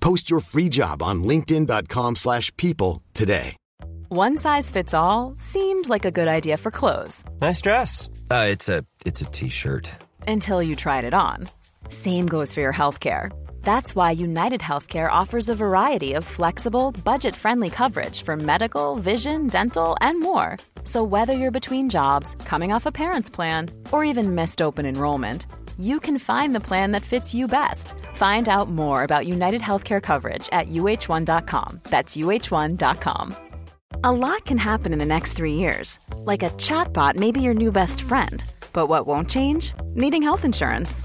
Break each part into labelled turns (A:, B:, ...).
A: Post your free job on linkedin.com/people slash people today.
B: One size fits all seemed like a good idea for clothes
C: Nice dress. Uh, it's a it's a t-shirt.
B: until you tried it on. Same goes for your healthcare. That's why United Healthcare offers a variety of flexible, budget friendly coverage for medical, vision, dental, and more. So, whether you're between jobs, coming off a parent's plan, or even missed open enrollment, you can find the plan that fits you best. Find out more about United Healthcare coverage at uh1.com. That's uh1.com. A lot can happen in the next three years. Like a chatbot may be your new best friend. But what won't change? Needing health insurance.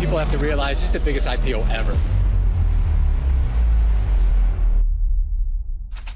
D: People have to realize this is the biggest IPO ever.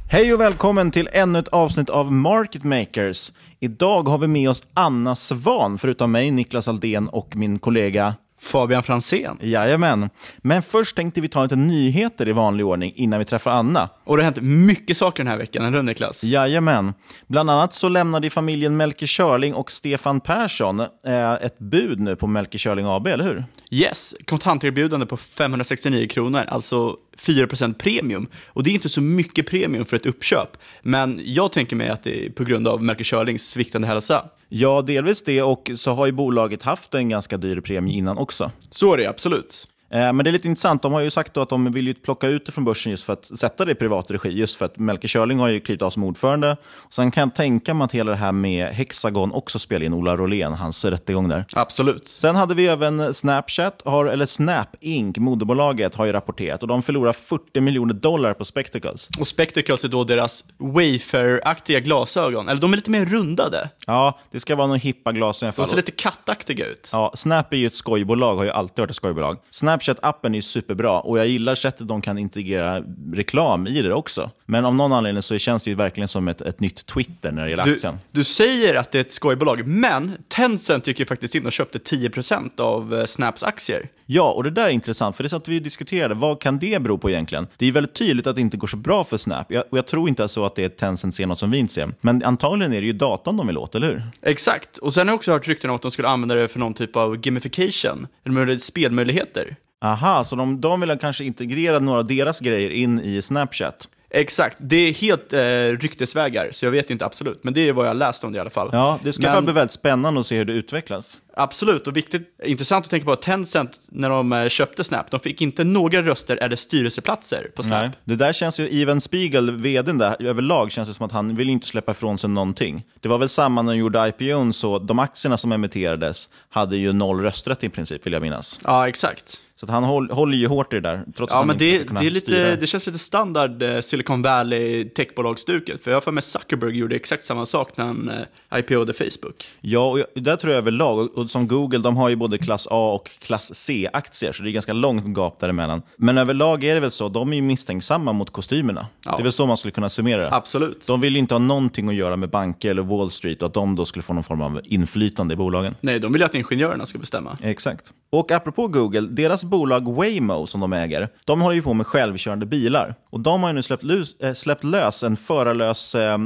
E: Hej och välkommen till ännu ett avsnitt av Market Makers. Idag har vi med oss Anna Svan, förutom mig, Niklas Aldén och min kollega
F: Fabian Fransén.
E: Jajamän. Men först tänkte vi ta lite nyheter i vanlig ordning innan vi träffar Anna.
F: Och det har hänt mycket saker den här veckan, eller hur Niklas?
E: Jajamän. Bland annat så lämnade familjen Melker Körling och Stefan Persson eh, ett bud nu på Melker Körling AB, eller hur?
F: Yes, kontanterbjudande på 569 kronor, alltså 4% premium. Och det är inte så mycket premium för ett uppköp, men jag tänker mig att det är på grund av Melker Körlings sviktande hälsa.
E: Ja, delvis det och så har ju bolaget haft en ganska dyr premie innan också.
F: Så är det absolut.
E: Eh, Men det är lite intressant, de har ju sagt att de vill ju plocka ut det från börsen just för att sätta det i privat regi, just för att Melker Körling har ju klivit av som ordförande. Och sen kan jag tänka mig att hela det här med Hexagon också spelar in, Ola Rolén, hans rättegång där.
F: Absolut.
E: Sen hade vi även Snapchat, har, eller Snap Inc, moderbolaget, har ju rapporterat och de förlorar 40 miljoner dollar på Spectacles.
F: Och Spectacles är då deras Wayfair-aktiga glasögon, eller de är lite mer rundade.
E: Ja, det ska vara några hippa glasögon i alla
F: De ser lite kattaktiga ut.
E: Ja, Snap är ju ett skojbolag, har ju alltid varit ett skojbolag. Snapchat-appen är superbra och jag gillar sättet de kan integrera reklam i det också. Men av någon anledning så känns det ju verkligen som ett, ett nytt Twitter när det gäller
F: Du,
E: aktien.
F: du säger att det är ett skojbolag, men Tencent gick ju faktiskt in och köpte 10% av eh, Snaps aktier.
E: Ja, och det där är intressant, för det satt vi och diskuterade. Vad kan det bero på egentligen? Det är väldigt tydligt att det inte går så bra för Snap. Jag, och jag tror inte så att det är Tencent ser något som vi inte ser. Men antagligen är det ju datan de vill åt, eller hur?
F: Exakt, och sen har jag också hört rykten om att de skulle använda det för någon typ av gamification, eller spelmöjligheter.
E: Aha, så de, de vill kanske integrera några av deras grejer in i Snapchat.
F: Exakt, det är helt eh, ryktesvägar, så jag vet inte absolut, men det är vad jag läst om det i alla fall.
E: Ja, det ska
F: Men-
E: bli väldigt spännande att se hur det utvecklas.
F: Absolut, och viktigt, intressant att tänka på att Tencent, när de eh, köpte Snap, de fick inte några röster eller styrelseplatser på Snap.
E: Nej. Det där känns ju, Ivan Spiegel, vdn där, överlag känns det som att han vill inte släppa ifrån sig någonting. Det var väl samma när de gjorde IPOn, så de aktierna som emitterades hade ju noll rösträtt i princip, vill jag minnas.
F: Ja, exakt.
E: Så att han håll, håller ju hårt i det där, trots att
F: Ja,
E: han
F: men
E: inte
F: det,
E: kunna
F: det, är lite, det känns lite standard eh, Silicon Valley techbolagsstuket. För jag har för mig Zuckerberg gjorde exakt samma sak när han eh, IPO'de Facebook.
E: Ja, och jag- där tror jag överlag, och, och som Google, de har ju både klass A och klass C-aktier, så det är ganska långt gap däremellan. Men överlag är det väl så, de är ju misstänksamma mot kostymerna.
F: Ja.
E: Det är väl så man skulle kunna summera det.
F: Absolut.
E: De vill ju inte ha någonting att göra med banker eller Wall Street och att de då skulle få någon form av inflytande i bolagen.
F: Nej, de vill ju att ingenjörerna ska bestämma.
E: Exakt. Och apropå Google, deras bolag Waymo som de äger, de håller ju på med självkörande bilar. Och de har ju nu släppt, lus, äh, släppt lös en förarlös eh,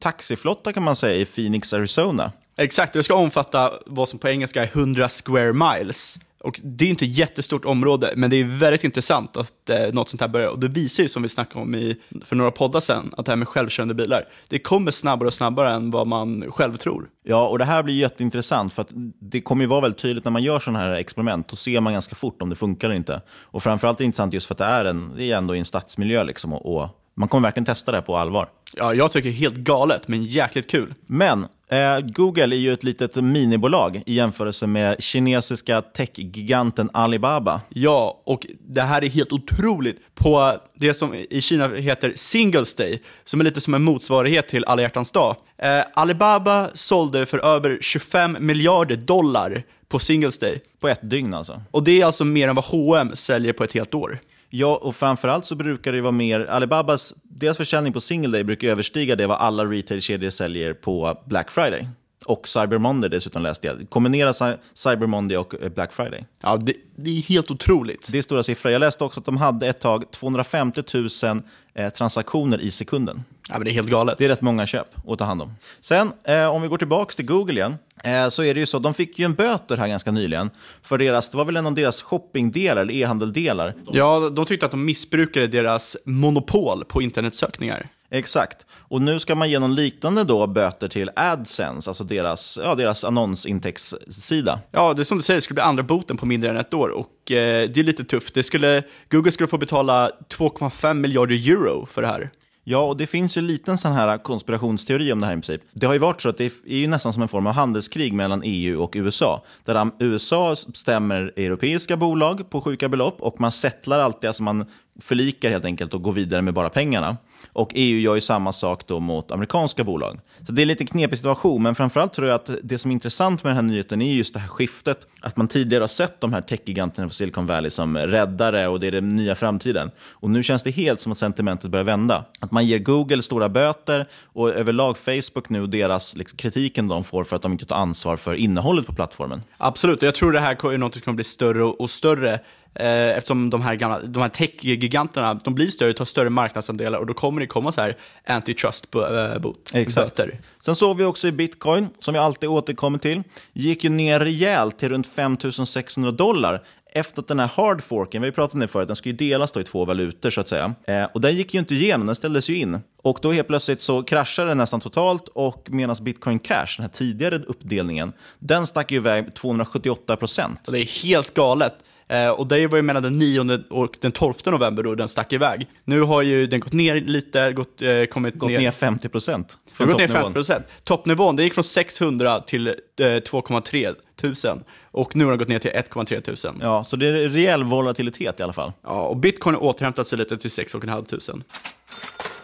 E: taxiflotta kan man säga i Phoenix, Arizona.
F: Exakt, det ska omfatta vad som på engelska är 100 square miles. Och det är inte ett jättestort område, men det är väldigt intressant att eh, något sånt här börjar. Och det visar ju, som vi snackade om i, för några poddar sedan, att det här med självkörande bilar, det kommer snabbare och snabbare än vad man själv tror.
E: Ja, och det här blir jätteintressant för att det kommer ju vara väldigt tydligt när man gör sådana här experiment. Då ser man ganska fort om det funkar eller inte. Och framförallt är det intressant just för att det är, en, det är ändå i en stadsmiljö liksom, och, och man kommer verkligen testa det på allvar.
F: Ja, jag tycker helt galet, men jäkligt kul.
E: Men eh, Google är ju ett litet minibolag i jämförelse med kinesiska techgiganten Alibaba.
F: Ja, och det här är helt otroligt. På det som i Kina heter Singles Day, som är lite som en motsvarighet till Alla hjärtans dag. Eh, Alibaba sålde för över 25 miljarder dollar på Singles Day.
E: På ett dygn alltså.
F: Och det är alltså mer än vad H&M säljer på ett helt år.
E: Ja, och framförallt så brukar det vara mer, Alibabas, deras försäljning på single day brukar överstiga det vad alla retailkedjor säljer på Black Friday. Och Cyber Monday dessutom läste jag. Kombinera Cy- Cyber Monday och eh, Black Friday.
F: Ja, det, det är helt otroligt.
E: Det är stora siffror. Jag läste också att de hade ett tag 250 000 eh, transaktioner i sekunden.
F: Ja, men det är helt galet.
E: Det är rätt många köp att ta hand om. Sen, eh, om vi går tillbaka till Google igen, eh, så är det ju så, de fick ju en böter här ganska nyligen för deras, det var väl en av deras shoppingdelar, eller e-handeldelar.
F: Ja, de tyckte att de missbrukade deras monopol på internetsökningar.
E: Exakt. Och nu ska man ge någon liknande då böter till AdSense, alltså deras, ja, deras annonsintäktssida.
F: Ja, det är som du säger, det skulle bli andra boten på mindre än ett år och eh, det är lite tufft. Det skulle, Google skulle få betala 2,5 miljarder euro för det här.
E: Ja, och det finns ju en liten sån här konspirationsteori om det här i princip. Det har ju varit så att det är ju nästan som en form av handelskrig mellan EU och USA. Där USA stämmer europeiska bolag på sjuka belopp och man settlar alltid, alltså man förlikar helt enkelt och går vidare med bara pengarna. Och EU gör ju samma sak då mot amerikanska bolag. Så det är en lite knepig situation, men framförallt tror jag att det som är intressant med den här nyheten är just det här skiftet. Att man tidigare har sett de här techgiganterna på Silicon Valley som räddare och det är den nya framtiden. Och nu känns det helt som att sentimentet börjar vända. Att man ger Google stora böter och överlag Facebook nu och deras liksom, kritiken de får för att de inte tar ansvar för innehållet på plattformen.
F: Absolut, och jag tror det här är något som kommer bli större och större. Eh, eftersom de här, gamla, de här tech-giganterna, de blir större, tar större marknadsandelar och då kommer det komma så här antitrust-bot.
E: Exakt.
F: Böter.
E: Sen såg vi också i bitcoin, som vi alltid återkommer till, gick ju ner rejält till runt 5 600 dollar efter att den här hardforken, vi har ju pratat om det förut, den ska ju delas i två valutor så att säga. Eh, och den gick ju inte igenom, den ställdes ju in. Och då helt plötsligt så kraschade den nästan totalt och medan bitcoin cash, den här tidigare uppdelningen, den stack ju iväg 278 procent.
F: Det är helt galet. Eh, och det var ju mellan den 9 och den 12 november då den stack iväg. Nu har ju den gått ner lite, gått, eh, kommit
E: Gått ner 50 procent från
F: gått ner
E: toppnivån.
F: 50 procent. Toppnivån, det gick från 600 till eh, 2,3 tusen. Och nu har den gått ner till 1,3 tusen.
E: Ja, så det är rejäl volatilitet i alla fall.
F: Ja, och bitcoin har återhämtat sig lite till 6,5 tusen.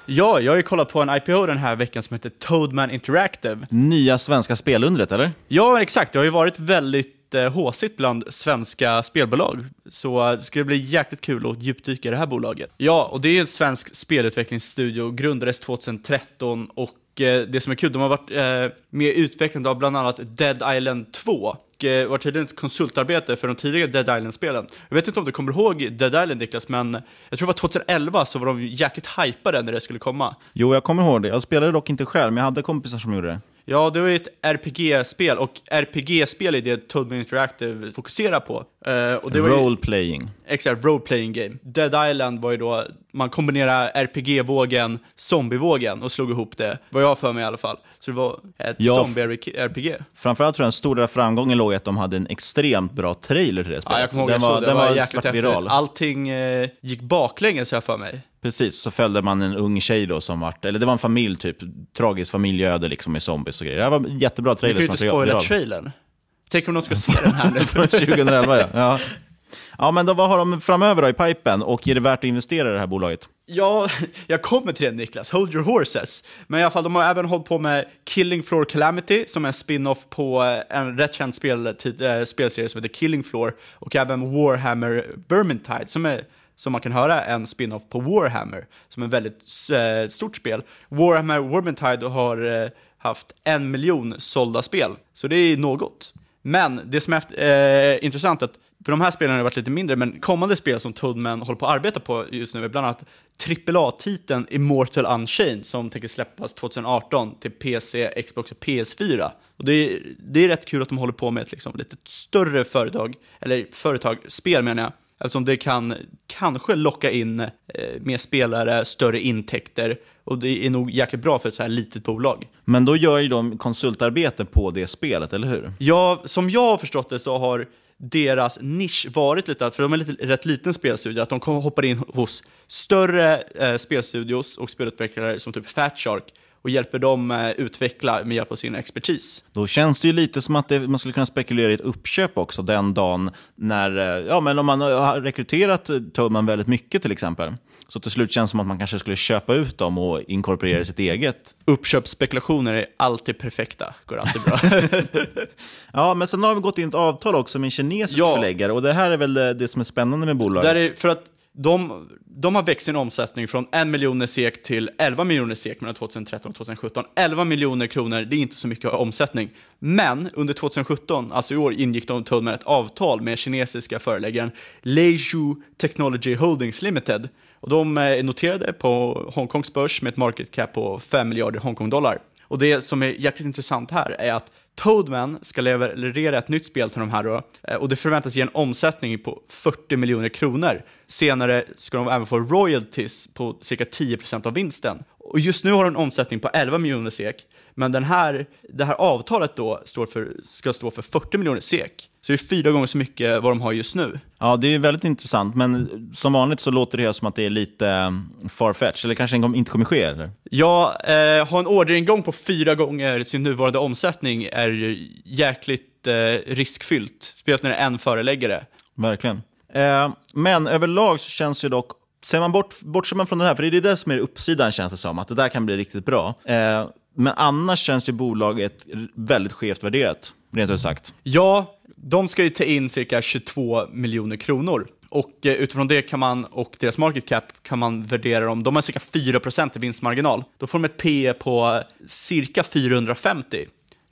F: Ja, jag har ju kollat på en IPO den här veckan som heter Toadman Interactive.
E: Nya svenska spelundret, eller?
F: Ja, exakt. Det har ju varit väldigt eh, håsigt bland svenska spelbolag. Så eh, det ska bli jäkligt kul att djupdyka i det här bolaget. Ja, och det är en svensk spelutvecklingsstudio, grundades 2013 och eh, det som är kul, de har varit med i utvecklingen av bland annat Dead Island 2 och var tydligen ett konsultarbete för de tidigare Dead Island-spelen. Jag vet inte om du kommer ihåg Dead Island Niklas, men jag tror det var 2011 så var de jäkligt hypade när det skulle komma.
E: Jo, jag kommer ihåg det. Jag spelade dock inte själv, men jag hade kompisar som gjorde det.
F: Ja, det var ju ett RPG-spel och RPG-spel är det Toadman Interactive fokuserar på. Eh, och det var ju,
E: Role-playing.
F: exakt, role-playing game. Dead Island var ju då, man kombinerar RPG-vågen, zombie-vågen och slog ihop det, vad jag för mig i alla fall. Så det var ett
E: Ja,
F: zombie-RPG.
E: Framförallt tror jag den stora framgången låg i att de hade en extremt bra trailer till det spelet.
F: Ja, jag kommer ihåg
E: den
F: jag
E: var,
F: såg
E: den
F: det var
E: var
F: jäkligt
E: viral.
F: Allting eh, gick baklänges har jag för mig.
E: Precis, så följde man en ung tjej då som vart, eller det var en familj typ, tragiskt familjeöde liksom med zombies och grejer. Det var en jättebra
F: Du
E: trailer
F: kan ju inte spoila trailern. Tänk om de ska se den här nu.
E: Från 2011 ja. ja. Ja, men då, vad har de framöver då i pipen och är det värt att investera i det här bolaget?
F: Ja, jag kommer till det Niklas, hold your horses. Men i alla fall, de har även hållit på med Killing Floor Calamity, som är en spin-off på eh, en rätt känd spel, äh, spelserie som heter Killing Floor, och även Warhammer Vermintide, som är som man kan höra en spin-off på Warhammer, som är ett väldigt eh, stort spel. Warhammer Vermintide har eh, haft en miljon sålda spel, så det är något. Men det som är eh, intressant är att, för de här spelen har varit lite mindre, men kommande spel som Toadman håller på att arbeta på just nu är bland annat AAA-titeln Immortal Unchained som tänker släppas 2018 till PC, Xbox och PS4. Och det är, det är rätt kul att de håller på med ett liksom, lite större företag, eller företag, spel menar jag, eftersom det kan kanske locka in eh, mer spelare, större intäkter och det är nog jäkligt bra för ett så här litet bolag.
E: Men då gör ju de konsultarbete på det spelet, eller hur?
F: Ja, som jag har förstått det så har deras nisch varit lite, för de är lite, rätt liten spelstudio, att de hoppar in hos större eh, spelstudios och spelutvecklare som typ Fat Shark och hjälper dem eh, utveckla med hjälp av sin expertis.
E: Då känns det ju lite som att det, man skulle kunna spekulera i ett uppköp också den dagen när, eh, ja men om man har rekryterat Toadman väldigt mycket till exempel, så till slut känns det som att man kanske skulle köpa ut dem och inkorporera sitt eget.
F: Uppköpsspekulationer är alltid perfekta, går alltid bra.
E: ja, men sen har vi gått in ett avtal också med en kinesisk ja. förläggare och det här är väl det, det som är spännande med bolaget.
F: Där är, för att de, de har växt sin omsättning från 1 miljoner SEK till 11 miljoner SEK mellan 2013 och 2017. 11 miljoner kronor, det är inte så mycket omsättning. Men under 2017, alltså i år, ingick de till med ett avtal med kinesiska föreläggaren Leishu Technology Holdings Limited. Och de är noterade på Hongkongs börs med ett market cap på 5 miljarder Hongkong-dollar. Och det som är jäkligt intressant här är att Toadman ska leverera ett nytt spel till de här då, eh, och det förväntas ge en omsättning på 40 miljoner kronor. Senare ska de även få royalties på cirka 10% av vinsten. Och just nu har de en omsättning på 11 miljoner SEK, men den här, det här avtalet då står för, ska stå för 40 miljoner SEK. Så det är fyra gånger så mycket vad de har just nu.
E: Ja, det är väldigt intressant, men som vanligt så låter det som att det är lite eh, farfetch, eller kanske inte kommer ske? Eller?
F: Ja, eh, ha en orderingång på fyra gånger sin nuvarande omsättning är jäkligt eh, riskfyllt, speciellt när det är en föreläggare.
E: Verkligen. Eh, men överlag så känns det dock, ser man bort, bortser man från det här, för det är det som är uppsidan känns det som, att det där kan bli riktigt bra. Eh, men annars känns ju bolaget väldigt skevt värderat, rent ut sagt.
F: Ja, de ska ju ta in cirka 22 miljoner kronor. Och eh, utifrån det kan man, och deras market cap kan man värdera dem, de har cirka 4% i vinstmarginal. Då får de ett P på cirka 450.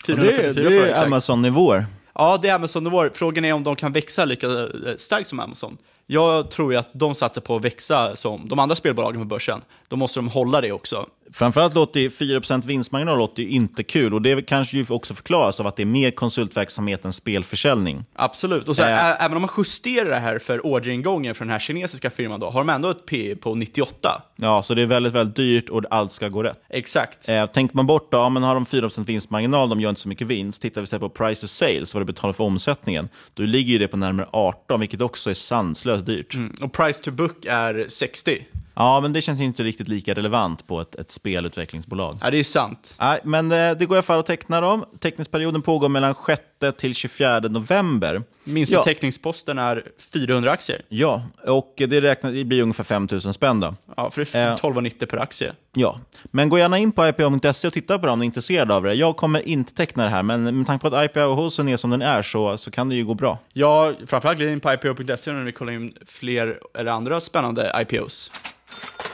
E: 444 det, det är Amazon-nivåer.
F: Ja, det är Amazon-nivåer. Frågan är om de kan växa lika eh, starkt som Amazon. Jag tror ju att de satsar på att växa som de andra spelbolagen på börsen. Då måste de hålla det också.
E: Framförallt låter 4% vinstmarginal låter ju inte kul och det kanske ju också förklaras av att det är mer konsultverksamhet än spelförsäljning.
F: Absolut, och så, äh, även om man justerar det här för orderingången för den här kinesiska firman då, har de ändå ett P på 98.
E: Ja, så det är väldigt, väldigt dyrt och allt ska gå rätt.
F: Exakt.
E: Eh, tänker man bort då, ja, men har de 4% vinstmarginal, de gör inte så mycket vinst. Tittar vi på price to sales, vad det betalar för omsättningen, då ligger det på närmare 18, vilket också är sanslöst dyrt.
F: Mm, och price to book är 60.
E: Ja, men det känns inte riktigt lika relevant på ett, ett spelutvecklingsbolag.
F: Ja, det är sant.
E: Nej, men eh, det går i alla fall att teckna dem. Teckningsperioden pågår mellan 6 till 24 november.
F: Minsta ja. teckningsposten är 400 aktier.
E: Ja, och det, räknar, det blir ungefär 5 000 spänn då.
F: Ja, för det är 12,90 eh, per aktie.
E: Ja, men gå gärna in på ipo.se och titta på det om ni är intresserade av det. Jag kommer inte teckna det här, men med tanke på att IPO-hosen är som den är så, så kan det ju gå bra.
F: Ja, framförallt in på ipo.se när vi kollar in fler eller andra spännande IPOs.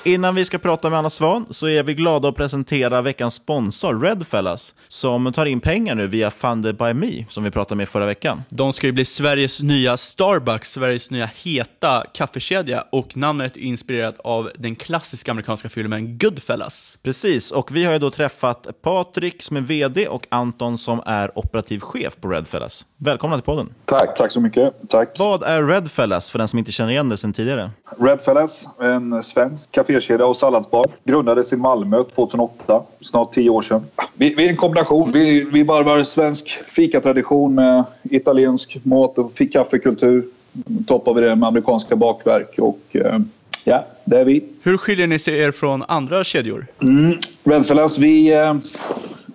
E: Innan vi ska prata med Anna Svan så är vi glada att presentera veckans sponsor Redfellas som tar in pengar nu via Funded by Me som vi pratade med förra veckan.
F: De ska ju bli Sveriges nya Starbucks, Sveriges nya heta kaffekedja och namnet är inspirerat av den klassiska amerikanska filmen Goodfellas.
E: Precis, och vi har ju då träffat Patrik som är VD och Anton som är operativ chef på Redfellas. Välkomna till podden.
G: Tack, tack så mycket. Tack.
E: Vad är Redfellas för den som inte känner igen det sedan tidigare?
G: Redfellas, en svensk kafé kafékedja och salladsbar. Grundades i Malmö 2008, snart tio år sedan. Vi, vi är en kombination. Vi, vi varvar svensk fikatradition med italiensk mat och kaffekultur. Toppar vi det med amerikanska bakverk och eh, ja, det är vi.
F: Hur skiljer ni sig er från andra kedjor?
G: Mm, Redfellas, vi... Eh,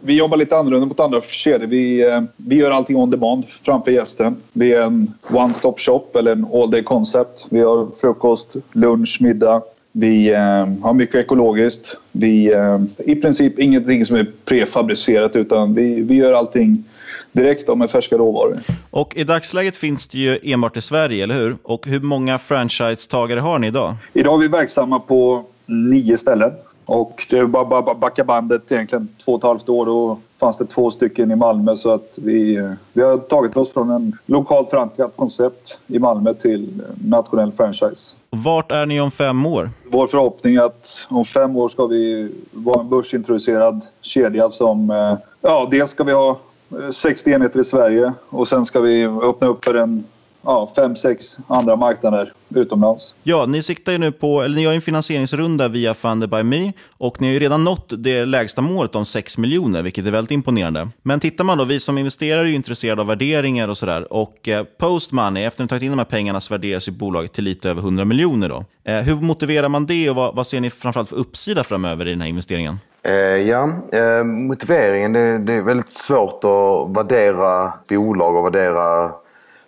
G: vi jobbar lite annorlunda mot andra kedjor. Vi, eh, vi gör allting on demand framför gästen. Vi är en one-stop shop eller en all day concept. Vi har frukost, lunch, middag. Vi eh, har mycket ekologiskt. Vi eh, i princip ingenting som är prefabricerat utan vi, vi gör allting direkt med färska råvaror.
E: Och i dagsläget finns det ju enbart i Sverige, eller hur? Och hur många franchisetagare har ni idag?
G: Idag är vi verksamma på nio ställen. Och det är bara att backa bandet egentligen två och ett halvt år. Då fanns det två stycken i Malmö så att vi, vi har tagit oss från en lokalt förankrat koncept i Malmö till nationell franchise.
E: Vart är ni om fem år?
G: Vår förhoppning är att om fem år ska vi vara en börsintroducerad kedja som... eh, Ja, dels ska vi ha eh, 60 enheter i Sverige och sen ska vi öppna upp för en ja, fem, sex andra marknader utomlands.
E: Ja, ni siktar ju nu på, eller ni har en finansieringsrunda via Funded by Me och ni har ju redan nått det lägsta målet om 6 miljoner, vilket är väldigt imponerande. Men tittar man då, vi som investerare är ju intresserade av värderingar och sådär och eh, post money, efter att ni tagit in de här pengarna så värderas ju bolaget till lite över 100 miljoner då. Eh, hur motiverar man det och vad, vad ser ni framförallt för uppsida framöver i den här investeringen?
H: Eh, ja, eh, motiveringen det, det är väldigt svårt att värdera bolag och värdera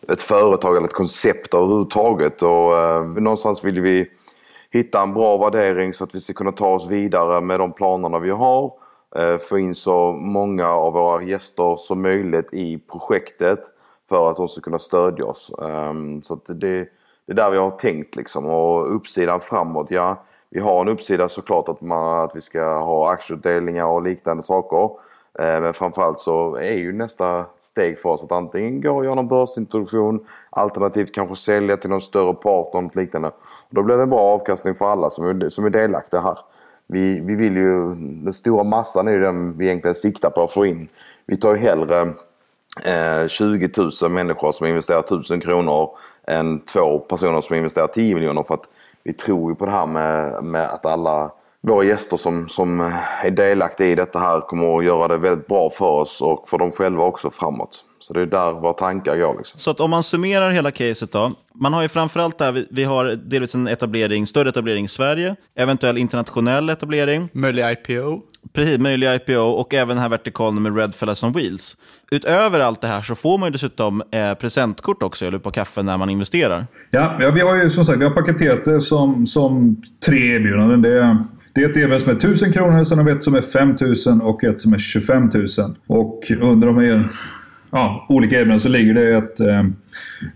H: ett företag eller ett koncept överhuvudtaget. Och, eh, någonstans vill vi hitta en bra värdering så att vi ska kunna ta oss vidare med de planerna vi har. Eh, få in så många av våra gäster som möjligt i projektet för att de ska kunna stödja oss. Eh, så att det, det är där vi har tänkt liksom. Och uppsidan framåt, ja. Vi har en uppsida såklart att, man, att vi ska ha aktieutdelningar och liknande saker. Eh, men framförallt så är ju nästa steg för oss att antingen gå och göra någon börsintroduktion alternativt kanske sälja till någon större partner och något liknande. Då blir det en bra avkastning för alla som är, som är delaktiga här. Vi, vi vill ju, den stora massan är ju den vi egentligen siktar på att få in. Vi tar ju hellre eh, 20 000 människor som investerar 1000 kronor än två personer som investerar 10 miljoner för att vi tror ju på det här med, med att alla våra gäster som, som är delaktiga i detta här kommer att göra det väldigt bra för oss och för dem själva också framåt. Så det är där våra tankar går. Liksom.
E: Så att om man summerar hela caset då. Man har ju framförallt där, vi, vi har delvis en etablering, större etablering i Sverige, eventuell internationell etablering.
F: Möjlig IPO.
E: Precis, möjlig IPO och även den här vertikalen med Red Fellas on Wheels. Utöver allt det här så får man ju dessutom eh, presentkort också, eller på kaffe när man investerar.
G: Ja, ja, vi har ju som sagt vi har paketerat det som, som tre erbjudanden. Det är, det är ett erbjudande som är 1000 kronor, sen har vi ett som är 5000 och ett som är 25 000. Och under de här ja, olika erbjudanden så ligger det ett, eh,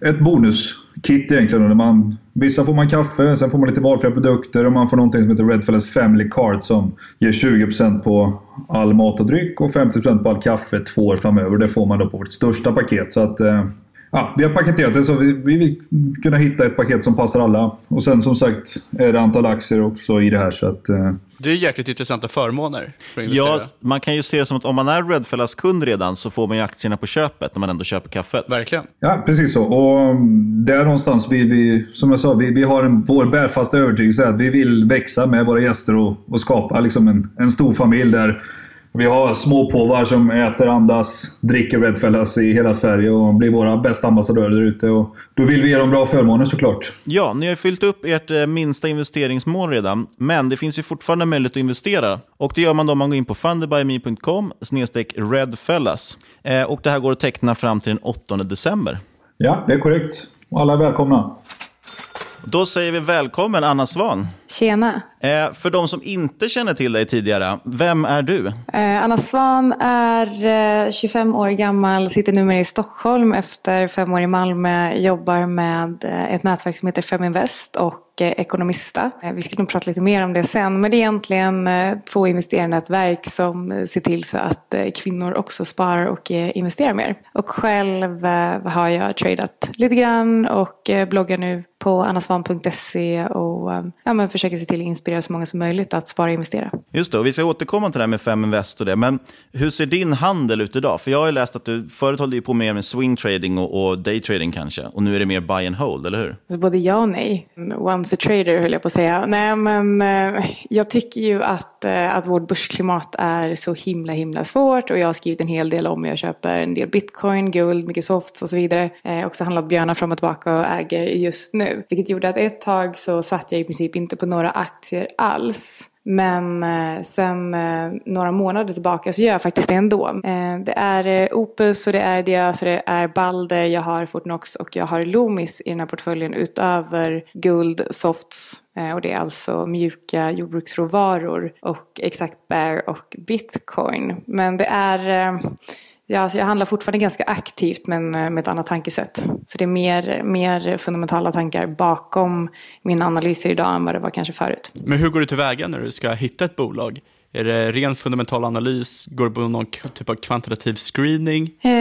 G: ett bonuskit egentligen. Där man, vissa får man kaffe, sen får man lite valfria produkter och man får någonting som heter Redfellas Family Card som ger 20% på all mat och dryck och 50% på all kaffe två år framöver. Det får man då på vårt största paket. Så att, eh, Ja, vi har paketerat det så vi, vi vill kunna hitta ett paket som passar alla. Och sen som sagt är det antal aktier också i det här. Så att, eh,
F: Det är jäkligt intressanta förmåner för investerare.
E: Ja, man kan ju se det som att om man är Redfellas kund redan så får man ju aktierna på köpet när man ändå köper kaffet.
F: Verkligen.
G: Ja, precis så. Och mm, där någonstans vill vi, som jag sa, vi, vi har en, vår bärfasta övertygelse att vi vill växa med våra gäster och, och skapa liksom en, en stor familj där vi har småpåvar som äter, andas, dricker Redfellas i hela Sverige och blir våra bästa ambassadörer där ute. Och Då vill vi ge dem bra förmåner såklart.
E: Ja, ni har fyllt upp ert eh, minsta investeringsmål redan, men det finns ju fortfarande möjlighet att investera. Och det gör man då om man går in på fundedbyme.com redfellas. Eh, och det här går att teckna fram till den 8 december.
G: Ja, det är korrekt. Alla är välkomna.
E: Då säger vi välkommen Anna Svan.
I: Tjena.
E: Eh, för de som inte känner till dig tidigare, vem är du?
I: Eh, Anna Svan är eh, 25 år gammal, sitter numera i Stockholm efter fem år i Malmö, jobbar med eh, ett nätverk som heter Feminvest och eh, Ekonomista. Eh, vi ska nog prata lite mer om det sen, men det är egentligen två investerarnätverk som ser till så att kvinnor också sparar och investerar mer. Och själv har jag tradat lite grann och bloggar nu på annasvan.se och ja, men försöker se till att inspirera så många som möjligt att spara och investera.
E: Just det, och vi ska återkomma till det här med Feminvest och det. Men hur ser din handel ut idag? För jag har ju läst att du förut höll ju på mer med swing trading och, och day trading kanske. Och nu är det mer buy and hold, eller hur?
I: Alltså både ja och nej. Once a trader höll jag på att säga. Nej men eh, jag tycker ju att, eh, att vårt börsklimat är så himla himla svårt. Och jag har skrivit en hel del om. Jag köper en del bitcoin, guld, mycket softs och så vidare. Eh, också handlat björnar fram och tillbaka och äger just nu. Vilket gjorde att ett tag så satt jag i princip inte på några aktier alls. Men eh, sen eh, några månader tillbaka så gör jag faktiskt det ändå. Eh, det är Opus och det är Diös och det är Balder, jag har Fortnox och jag har Loomis i den här portföljen utöver guld, softs och det är alltså mjuka jordbruksråvaror och exakt bear och bitcoin. Men det är Ja, alltså jag handlar fortfarande ganska aktivt men med ett annat tankesätt. Så det är mer, mer fundamentala tankar bakom mina analyser idag än vad det var kanske förut.
F: Men hur går du tillväga när du ska hitta ett bolag? Är det ren fundamental analys? Går det på någon typ av kvantitativ screening?
I: Eh,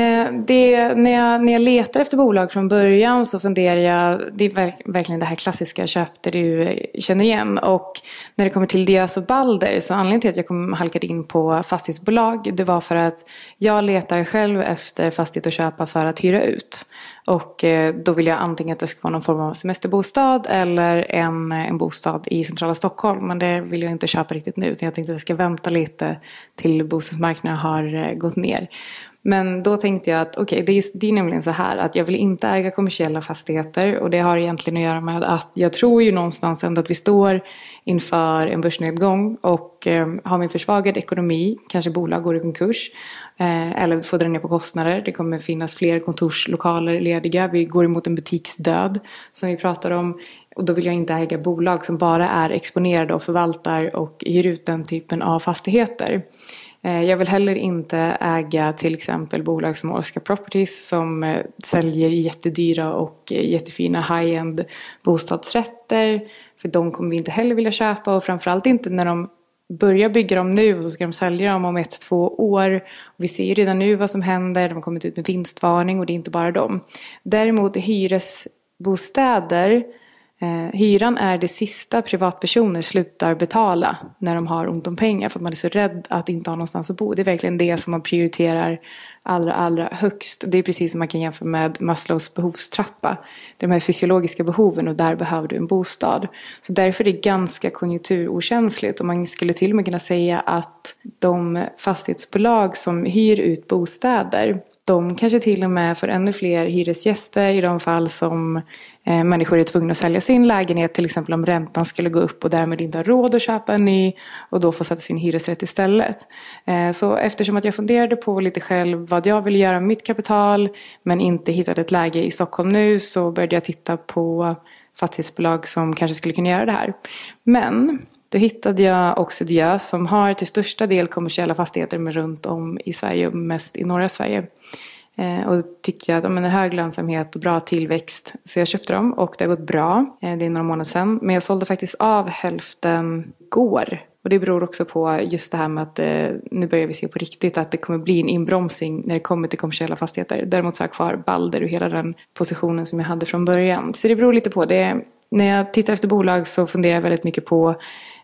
I: det, när, jag, när jag letar efter bolag från början så funderar jag, det är verk, verkligen det här klassiska köp där du känner igen. Och när det kommer till Diös och Balder så anledningen till att jag kom, halkade in på fastighetsbolag det var för att jag letar själv efter fastighet att köpa för att hyra ut. Och eh, då vill jag antingen att det ska vara någon form av semesterbostad eller en, en bostad i centrala Stockholm. Men det vill jag inte köpa riktigt nu utan jag tänkte att jag ska vänta lite till bostadsmarknaden har eh, gått ner. Men då tänkte jag att okej, okay, det, är, det är nämligen så här att jag vill inte äga kommersiella fastigheter och det har egentligen att göra med att jag tror ju någonstans ändå att vi står inför en börsnedgång och eh, har vi en försvagad ekonomi, kanske bolag går i konkurs eh, eller får dra ner på kostnader. Det kommer finnas fler kontorslokaler lediga. Vi går emot en butiksdöd som vi pratar om. Och då vill jag inte äga bolag som bara är exponerade och förvaltar och hyr ut den typen av fastigheter. Eh, jag vill heller inte äga till exempel bolag som Oscar Properties som eh, säljer jättedyra och eh, jättefina high-end bostadsrätter. För de kommer vi inte heller vilja köpa och framförallt inte när de börjar bygga dem nu och så ska de sälja dem om ett, två år. vi ser ju redan nu vad som händer, de har kommit ut med vinstvarning och det är inte bara dem. Däremot hyresbostäder Eh, Eh, hyran är det sista privatpersoner slutar betala när de har ont om pengar för att man är så rädd att inte ha någonstans att bo. Det är verkligen det som man prioriterar allra, allra högst. Det är precis som man kan jämföra med Maslows behovstrappa. Det är de här fysiologiska behoven och där behöver du en bostad. Så därför är det ganska konjunkturokänsligt och man skulle till och med kunna säga att de fastighetsbolag som hyr ut bostäder de kanske till och med får ännu fler hyresgäster i de fall som eh, människor är tvungna att sälja sin lägenhet. Till exempel om räntan skulle gå upp och därmed inte har råd att köpa en ny och då få sätta sin hyresrätt istället. Eh, så eftersom att jag funderade på lite själv vad jag ville göra med mitt kapital men inte hittade ett läge i Stockholm nu så började jag titta på fastighetsbolag som kanske skulle kunna göra det här. Men då hittade jag Oxidia som har till största del kommersiella fastigheter med runt om i Sverige och mest i norra Sverige. Eh, och tyckte jag att de hade hög lönsamhet och bra tillväxt. Så jag köpte dem och det har gått bra. Eh, det är några månader sedan. Men jag sålde faktiskt av hälften går. Och det beror också på just det här med att eh, nu börjar vi se på riktigt att det kommer bli en inbromsning när det kommer till kommersiella fastigheter. Däremot så har jag kvar Balder och hela den positionen som jag hade från början. Så det beror lite på. det. När jag tittar efter bolag så funderar jag väldigt mycket på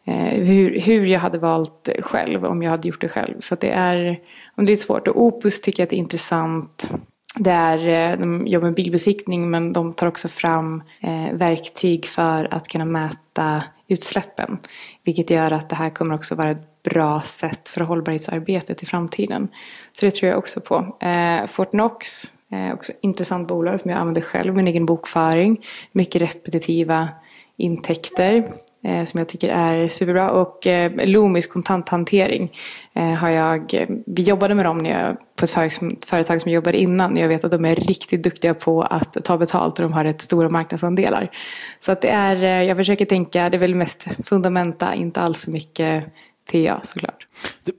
I: Eh, hur, hur jag hade valt själv om jag hade gjort det själv. Så det är, det är svårt. Och Opus tycker jag att det är intressant. Det är, eh, de jobbar med bilbesiktning men de tar också fram eh, verktyg för att kunna mäta utsläppen. Vilket gör att det här kommer också vara ett bra sätt för hållbarhetsarbetet i framtiden. Så det tror jag också på. Eh, Fortnox, eh, också intressant bolag som jag använder själv, min egen bokföring. Mycket repetitiva intäkter Eh, som jag tycker är superbra. Och eh, Loomis kontanthantering eh, har jag, vi jobbade med dem när jag, på ett företag som, företag som jag jobbade innan. Jag vet att de är riktigt duktiga på att ta betalt och de har rätt stora marknadsandelar. Så att det är, jag försöker tänka, det är väl mest fundamenta, inte alls så mycket TA såklart.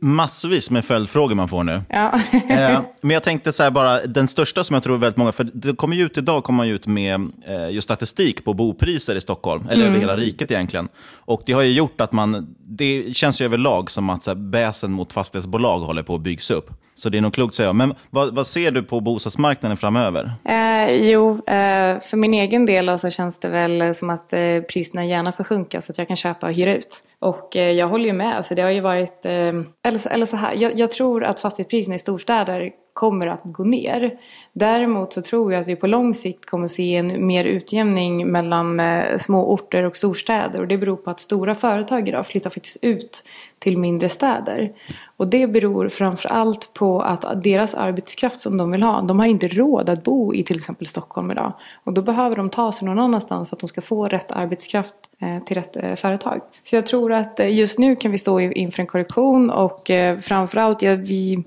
E: Massvis med följdfrågor man får nu.
I: Ja.
E: eh, men jag tänkte så här bara, den största som jag tror väldigt många, för det kommer ju ut idag kommer man ut med eh, just statistik på bopriser i Stockholm, eller mm. över hela riket egentligen. Och det har ju gjort att man, det känns ju överlag som att så här, bäsen mot fastighetsbolag håller på att byggas upp. Så det är nog klokt att säga. Men vad, vad ser du på bostadsmarknaden framöver?
I: Eh, jo, eh, för min egen del så känns det väl som att eh, priserna gärna får sjunka så att jag kan köpa och hyra ut. Och eh, jag håller ju med. Alltså, det har ju varit, Eh, eller, eller så här, jag, jag tror att fastighetspriserna i storstäder kommer att gå ner. Däremot så tror jag att vi på lång sikt kommer se en mer utjämning mellan eh, små orter och storstäder. Och det beror på att stora företag idag flyttar faktiskt ut till mindre städer. Och det beror framförallt på att deras arbetskraft som de vill ha, de har inte råd att bo i till exempel Stockholm idag. Och då behöver de ta sig någon annanstans för att de ska få rätt arbetskraft eh, till rätt eh, företag. Så jag tror att eh, just nu kan vi stå inför en korrektion och framförallt ja, vi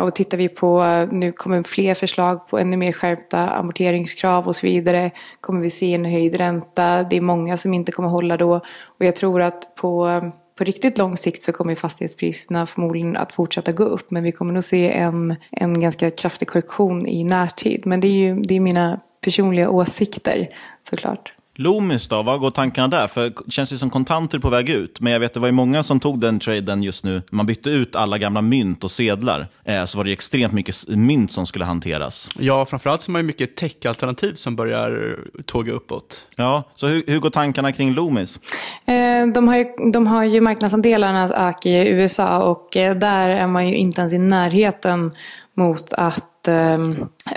I: och tittar vi på, nu kommer fler förslag på ännu mer skärpta amorteringskrav och så vidare. Kommer vi se en höjd ränta. Det är många som inte kommer hålla då. Och jag tror att på på riktigt lång sikt så kommer fastighetspriserna förmodligen att fortsätta gå upp. Men vi kommer nog se en, en ganska kraftig korrektion i närtid. Men det är ju det är mina personliga åsikter såklart.
E: Loomis då, vad går tankarna där? För det känns ju som kontanter på väg ut. Men jag vet det var ju många som tog den traden just nu. Man bytte ut alla gamla mynt och sedlar. Eh, så var det extremt mycket mynt som skulle hanteras.
F: Ja, framförallt så är det mycket tech-alternativ som börjar tåga uppåt.
E: Ja, så hur, hur går tankarna kring Loomis?
I: Eh, de, har ju, de har ju marknadsandelarnas ökat i USA och eh, där är man ju inte ens i närheten mot att att eh,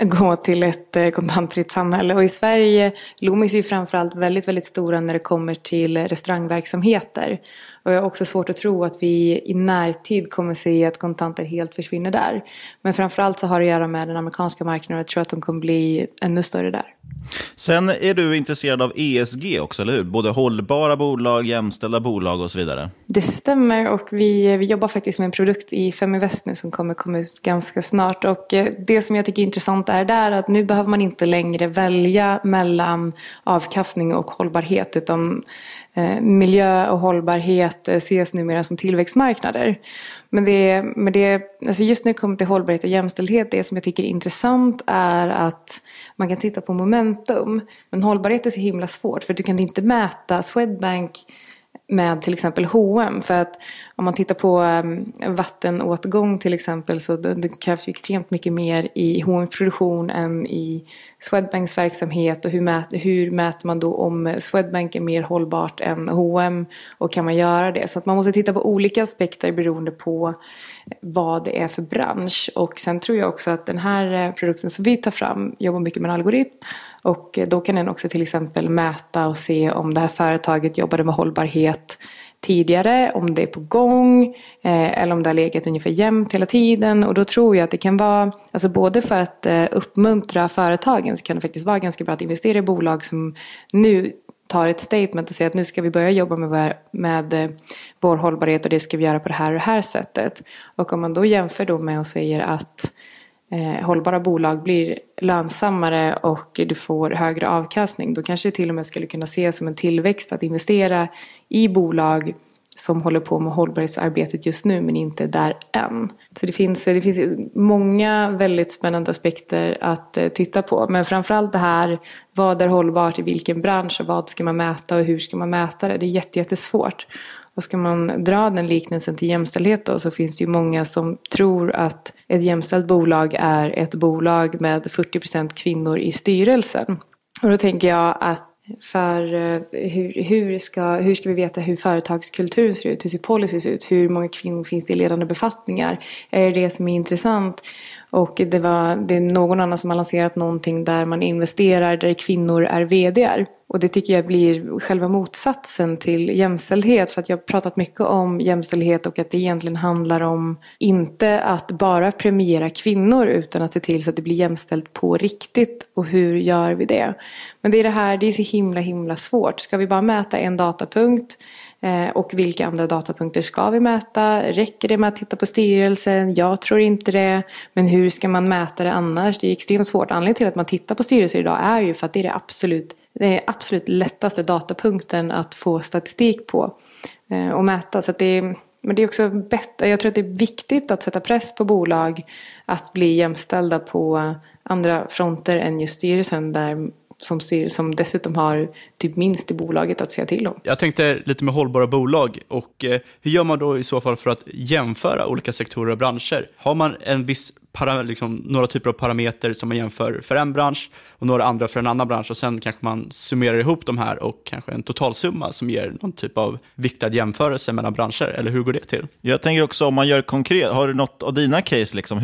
I: gå till ett eh, kontantfritt samhälle. Och i Sverige, Loomis är ju framförallt väldigt, väldigt stora när det kommer till restaurangverksamheter. Och jag har också svårt att tro att vi i närtid kommer se att kontanter helt försvinner där. Men framförallt så har det att göra med den amerikanska marknaden och jag tror att de kommer bli ännu större där.
E: Sen är du intresserad av ESG också, eller hur? Både hållbara bolag, jämställda bolag och så vidare.
I: Det stämmer och vi, vi jobbar faktiskt med en produkt i Feminvest nu som kommer komma ut ganska snart. Och eh, det som jag tycker är intressant är där att nu behöver man inte längre välja mellan avkastning och hållbarhet utan eh, miljö och hållbarhet eh, ses numera som tillväxtmarknader. Men, det, men det, alltså just när det kommer till hållbarhet och jämställdhet, det som jag tycker är intressant är att man kan titta på momentum. Men hållbarhet är så himla svårt för du kan inte mäta Swedbank med till exempel H&M För att om man tittar på ehm, vattenåtgång till exempel så det, det krävs ju extremt mycket mer i H&M produktion än i Swedbanks verksamhet. Och hur, mät, hur mäter man då om Swedbank är mer hållbart än H&M och kan man göra det? Så att man måste titta på olika aspekter beroende på vad det är för bransch. Och sen tror jag också att den här eh, produkten som vi tar fram jobbar mycket med en algoritm och eh, då kan den också till exempel mäta och se om det här företaget jobbade med hållbarhet tidigare, om det är på gång eh, eller om det har legat ungefär jämnt hela tiden. Och då tror jag att det kan vara, alltså både för att eh, uppmuntra företagen så kan det faktiskt vara ganska bra att investera i bolag som nu tar ett statement och säger att nu ska vi börja jobba med, vår, med eh, vår hållbarhet och det ska vi göra på det här och det här sättet. Och om man då jämför då med och säger att eh, hållbara bolag blir lönsammare och du får högre avkastning. Då kanske det till och med skulle kunna ses som en tillväxt att investera i bolag som håller på med hållbarhetsarbetet just nu men inte där än. Så det finns, det finns många väldigt spännande aspekter att eh, titta på. Men framförallt det här, vad är hållbart i vilken bransch och vad ska man mäta och hur ska man mäta det? Det är jättesvårt. Och ska man dra den liknelsen till jämställdhet då så finns det ju många som tror att ett jämställt bolag är ett bolag med 40% kvinnor i styrelsen. Och då tänker jag att för eh, hur, hur, ska, hur ska vi veta hur företagskulturen ser ut? Hur ser policies ut? Hur många kvinnor finns det i ledande befattningar? Är det det som är intressant? Och det, var, det är någon annan som har lanserat någonting där man investerar där kvinnor är VDR. Och det tycker jag blir själva motsatsen till jämställdhet. För att jag har pratat mycket om jämställdhet och att det egentligen handlar om inte att bara premiera kvinnor utan att se till så att det blir jämställt på riktigt. Och hur gör vi det? Men det är det här, det är så himla himla svårt. Ska vi bara mäta en datapunkt Eh, och vilka andra datapunkter ska vi mäta? Räcker det med att titta på styrelsen? Jag tror inte det. Men hur ska man mäta det annars? Det är extremt svårt. Anledningen till att man tittar på styrelser idag är ju för att det är det absolut, det är absolut lättaste datapunkten att få statistik på eh, och mäta. Så det är, men det är också bättre. Jag tror att det är viktigt att sätta press på bolag att bli jämställda på andra fronter än just styrelsen där som, styr, som dessutom har typ minst i bolaget att säga till om.
F: Jag tänkte lite med hållbara bolag och eh, hur gör man då i så fall för att jämföra olika sektorer och branscher? Har man en viss para, liksom, några typer av parametrar som man jämför för en bransch och några andra för en annan bransch och sen kanske man summerar ihop de här och kanske en totalsumma som ger någon typ av viktad jämförelse mellan branscher, eller hur går det till?
E: Jag tänker också om man gör konkret, har du något av dina case liksom,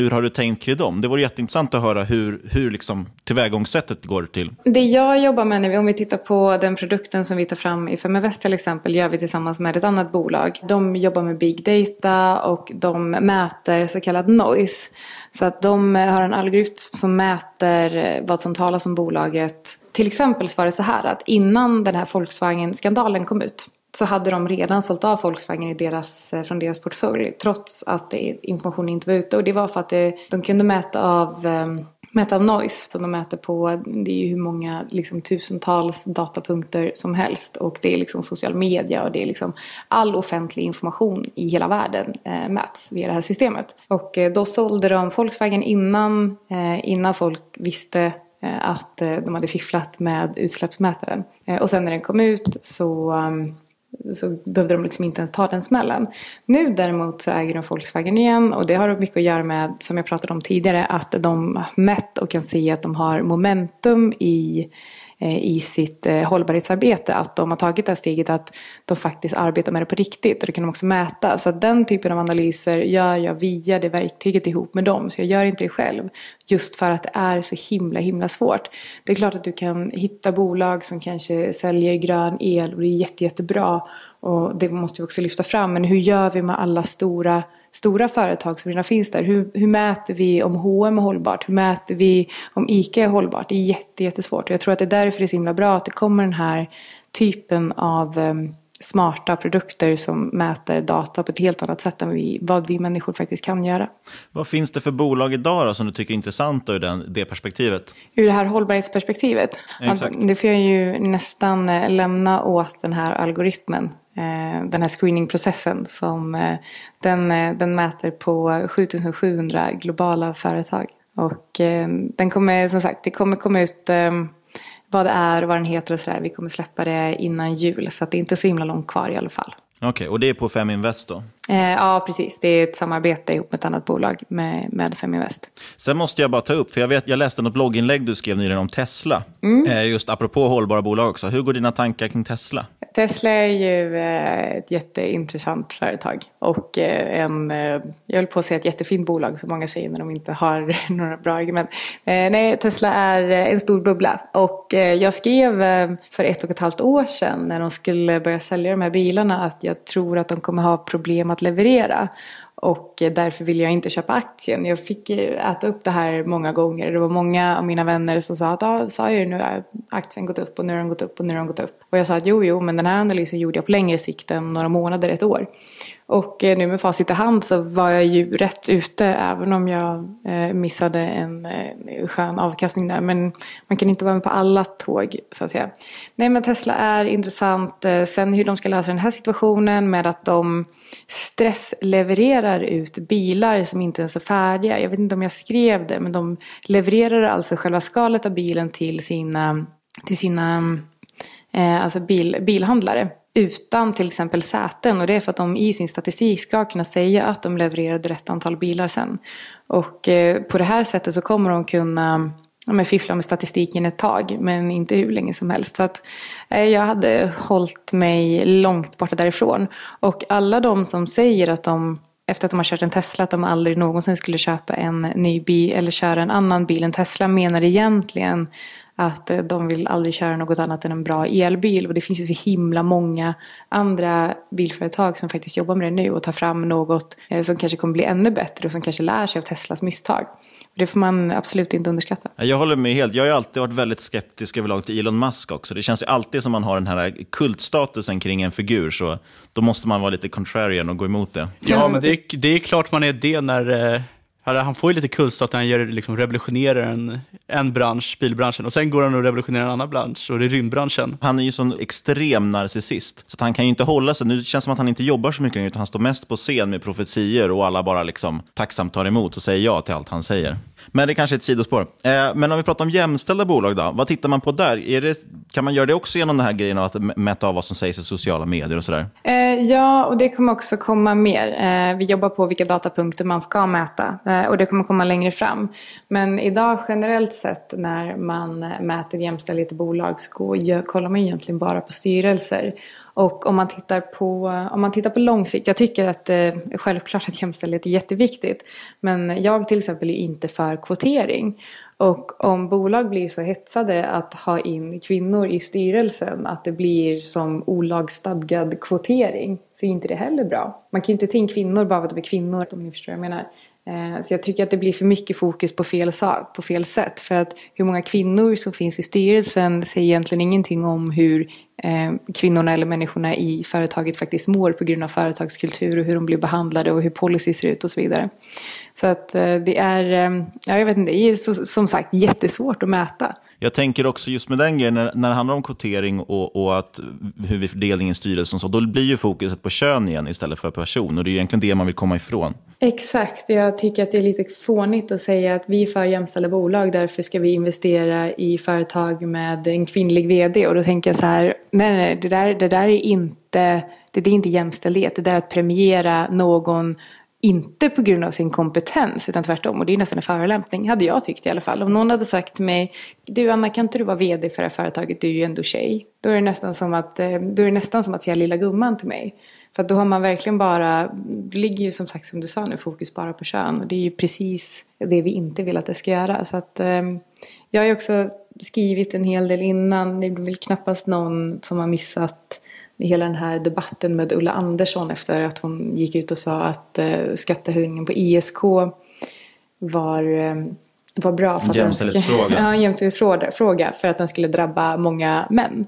E: Hur har du tänkt kring dem? Det vore jätteintressant att höra hur, hur liksom tillvägagångssättet går till.
I: Det jag jobbar med, nu, om vi tittar på den produkten som vi tar fram i Feminvest till exempel, gör vi tillsammans med ett annat bolag. De jobbar med big data och de mäter så kallad noise. Så att de har en algoritm som mäter vad som talas om bolaget. Till exempel så var det så här att innan den här Volkswagen-skandalen kom ut så hade de redan sålt av Volkswagen i deras, eh, från deras portfölj trots att informationen inte var ute. Och det var för att det, de kunde mäta av, eh, mäta av noise. Så de mäter på, det är ju hur många liksom, tusentals datapunkter som helst. Och det är liksom social media och det är liksom all offentlig information i hela världen eh, mäts via det här systemet. Och eh, då sålde de Volkswagen innan, eh, innan folk visste eh, att de hade fifflat med utsläppsmätaren. Och sen när den kom ut så ehm, så behövde de liksom inte ens ta den smällen. Nu däremot så äger de Volkswagen igen och det har mycket att göra med, som jag pratade om tidigare, att de mätt och kan se att de har momentum i Eh, i sitt eh, hållbarhetsarbete. Att de har tagit det här steget att de faktiskt arbetar med det på riktigt. Och det kan de också mäta. Så att den typen av analyser gör jag via det verktyget ihop med dem. Så jag gör inte det själv. Just för att det är så himla himla svårt. Det är klart att du kan hitta bolag som kanske säljer grön el och det är jätte, jättebra. Och det måste vi också lyfta fram. Men hur gör vi med alla stora stora företag som redan finns där. Hur, hur mäter vi om H&M är hållbart? Hur mäter vi om ICA är hållbart? Det är jätte, jättesvårt. Och jag tror att det är därför det är så himla bra att det kommer den här typen av um, smarta produkter som mäter data på ett helt annat sätt än vi, vad vi människor faktiskt kan göra.
E: Vad finns det för bolag idag då, som du tycker är intressant ur den, det perspektivet?
I: Ur det här hållbarhetsperspektivet?
E: Exakt.
I: det får jag ju nästan eh, lämna åt den här algoritmen. Eh, den här screeningprocessen som eh, den, eh, den mäter på 7700 globala företag. Och den kommer som sagt, det kommer komma ut vad det är och vad den heter och sådär. Vi kommer släppa det innan jul så att det är inte så himla långt kvar i alla fall.
E: Okej, okay, och det är på Feminvest då?
I: Eh, ja, precis. Det är ett samarbete ihop med ett annat bolag med, med Feminvest.
E: Sen måste jag bara ta upp, för jag, vet, jag läste något blogginlägg du skrev nyligen om Tesla. Mm. Eh, just apropå hållbara bolag också. Hur går dina tankar kring Tesla?
I: Tesla är ju eh, ett jätteintressant företag. Och en, jag höll på att säga ett jättefint bolag som många säger när de inte har några bra argument. Nej, Tesla är en stor bubbla. Och jag skrev för ett och ett halvt år sedan när de skulle börja sälja de här bilarna att jag tror att de kommer ha problem att leverera. Och därför ville jag inte köpa aktien. Jag fick äta upp det här många gånger. Det var många av mina vänner som sa att ah, sa jag nu har aktien gått upp och nu har den gått upp och nu har den gått upp. Och jag sa att jo, jo, men den här analysen gjorde jag på längre sikt än några månader, ett år. Och eh, nu med facit i hand så var jag ju rätt ute även om jag eh, missade en eh, skön avkastning där. Men man kan inte vara med på alla tåg så att säga. Nej men Tesla är intressant. Sen hur de ska lösa den här situationen med att de stresslevererar ut bilar som inte ens är färdiga. Jag vet inte om jag skrev det men de levererar alltså själva skalet av bilen till sina, till sina eh, alltså bil, bilhandlare utan till exempel säten. Och det är för att de i sin statistik ska kunna säga att de levererade rätt antal bilar sen. Och eh, på det här sättet så kommer de kunna ja, men fiffla med statistiken ett tag, men inte hur länge som helst. Så att, eh, jag hade hållit mig långt borta därifrån. Och alla de som säger att de efter att de har kört en Tesla att de aldrig någonsin skulle köpa en ny bil eller köra en annan bil än Tesla menar egentligen att eh, de vill aldrig köra något annat än en bra elbil. Och det finns ju så himla många andra bilföretag som faktiskt jobbar med det nu och tar fram något eh, som kanske kommer bli ännu bättre och som kanske lär sig av Teslas misstag. Det får man absolut inte underskatta.
E: Jag håller med helt. Jag har alltid varit väldigt skeptisk överlag till Elon Musk också. Det känns ju alltid som man har den här kultstatusen kring en figur, så då måste man vara lite contrarian och gå emot det.
F: Ja, men det är, det är klart man är det när eh, han får ju lite kulstat när han gör, liksom, revolutionerar en, en bransch, bilbranschen, och sen går han och revolutionerar en annan bransch, och det är rymdbranschen.
E: Han är ju sån extrem narcissist, så han kan ju inte hålla sig. Nu känns det som att han inte jobbar så mycket, utan han står mest på scen med profetier och alla bara liksom tacksamt tar emot och säger ja till allt han säger. Men det är kanske är ett sidospår. Eh, men om vi pratar om jämställda bolag då, vad tittar man på där? Är det, kan man göra det också genom den här grejen att mäta av vad som sägs i sociala medier och sådär?
I: Eh, ja, och det kommer också komma mer. Eh, vi jobbar på vilka datapunkter man ska mäta och det kommer komma längre fram. Men idag generellt sett när man mäter jämställdhet i bolag så kollar man egentligen bara på styrelser. Och om man tittar på, om man tittar på lång sikt, jag tycker att eh, självklart att jämställdhet är jätteviktigt. Men jag till exempel är inte för kvotering. Och om bolag blir så hetsade att ha in kvinnor i styrelsen att det blir som olagstadgad kvotering så är inte det heller bra. Man kan ju inte ta in kvinnor bara för att de är kvinnor om ni förstår vad jag menar. Eh, så jag tycker att det blir för mycket fokus på fel sak, på fel sätt. För att hur många kvinnor som finns i styrelsen säger egentligen ingenting om hur eh, kvinnorna eller människorna i företaget faktiskt mår på grund av företagskultur och hur de blir behandlade och hur policy ser ut och så vidare. Så att eh, det är, ja, jag vet inte, det är som sagt jättesvårt att mäta.
E: Jag tänker också just med den grejen, när, när det handlar om kvotering och, och att, hur vi fördelningen i styrelsen, så, då blir ju fokuset på kön igen istället för person. Och det är egentligen det man vill komma ifrån.
I: Exakt, jag tycker att det är lite fånigt att säga att vi är för jämställda bolag, därför ska vi investera i företag med en kvinnlig vd. Och då tänker jag så här, nej, nej, det där, det där är inte det är inte jämställdhet, det är att premiera någon inte på grund av sin kompetens utan tvärtom. Och det är nästan en förolämpning, hade jag tyckt i alla fall. Om någon hade sagt till mig, du Anna kan inte du vara vd för det här företaget, du är ju ändå tjej. Då är det nästan som att, eh, då är det nästan som att säga lilla gumman till mig. För då har man verkligen bara, det ligger ju som sagt som du sa nu, fokus bara på kön. Och det är ju precis det vi inte vill att det ska göra. Så att, eh, jag har ju också skrivit en hel del innan, det är väl knappast någon som har missat hela den här debatten med Ulla Andersson efter att hon gick ut och sa att eh, skattehöjningen på ISK var, eh, var bra.
E: För jämställdhetsfråga.
I: ja, jämställdhetsfråga för att den skulle drabba många män.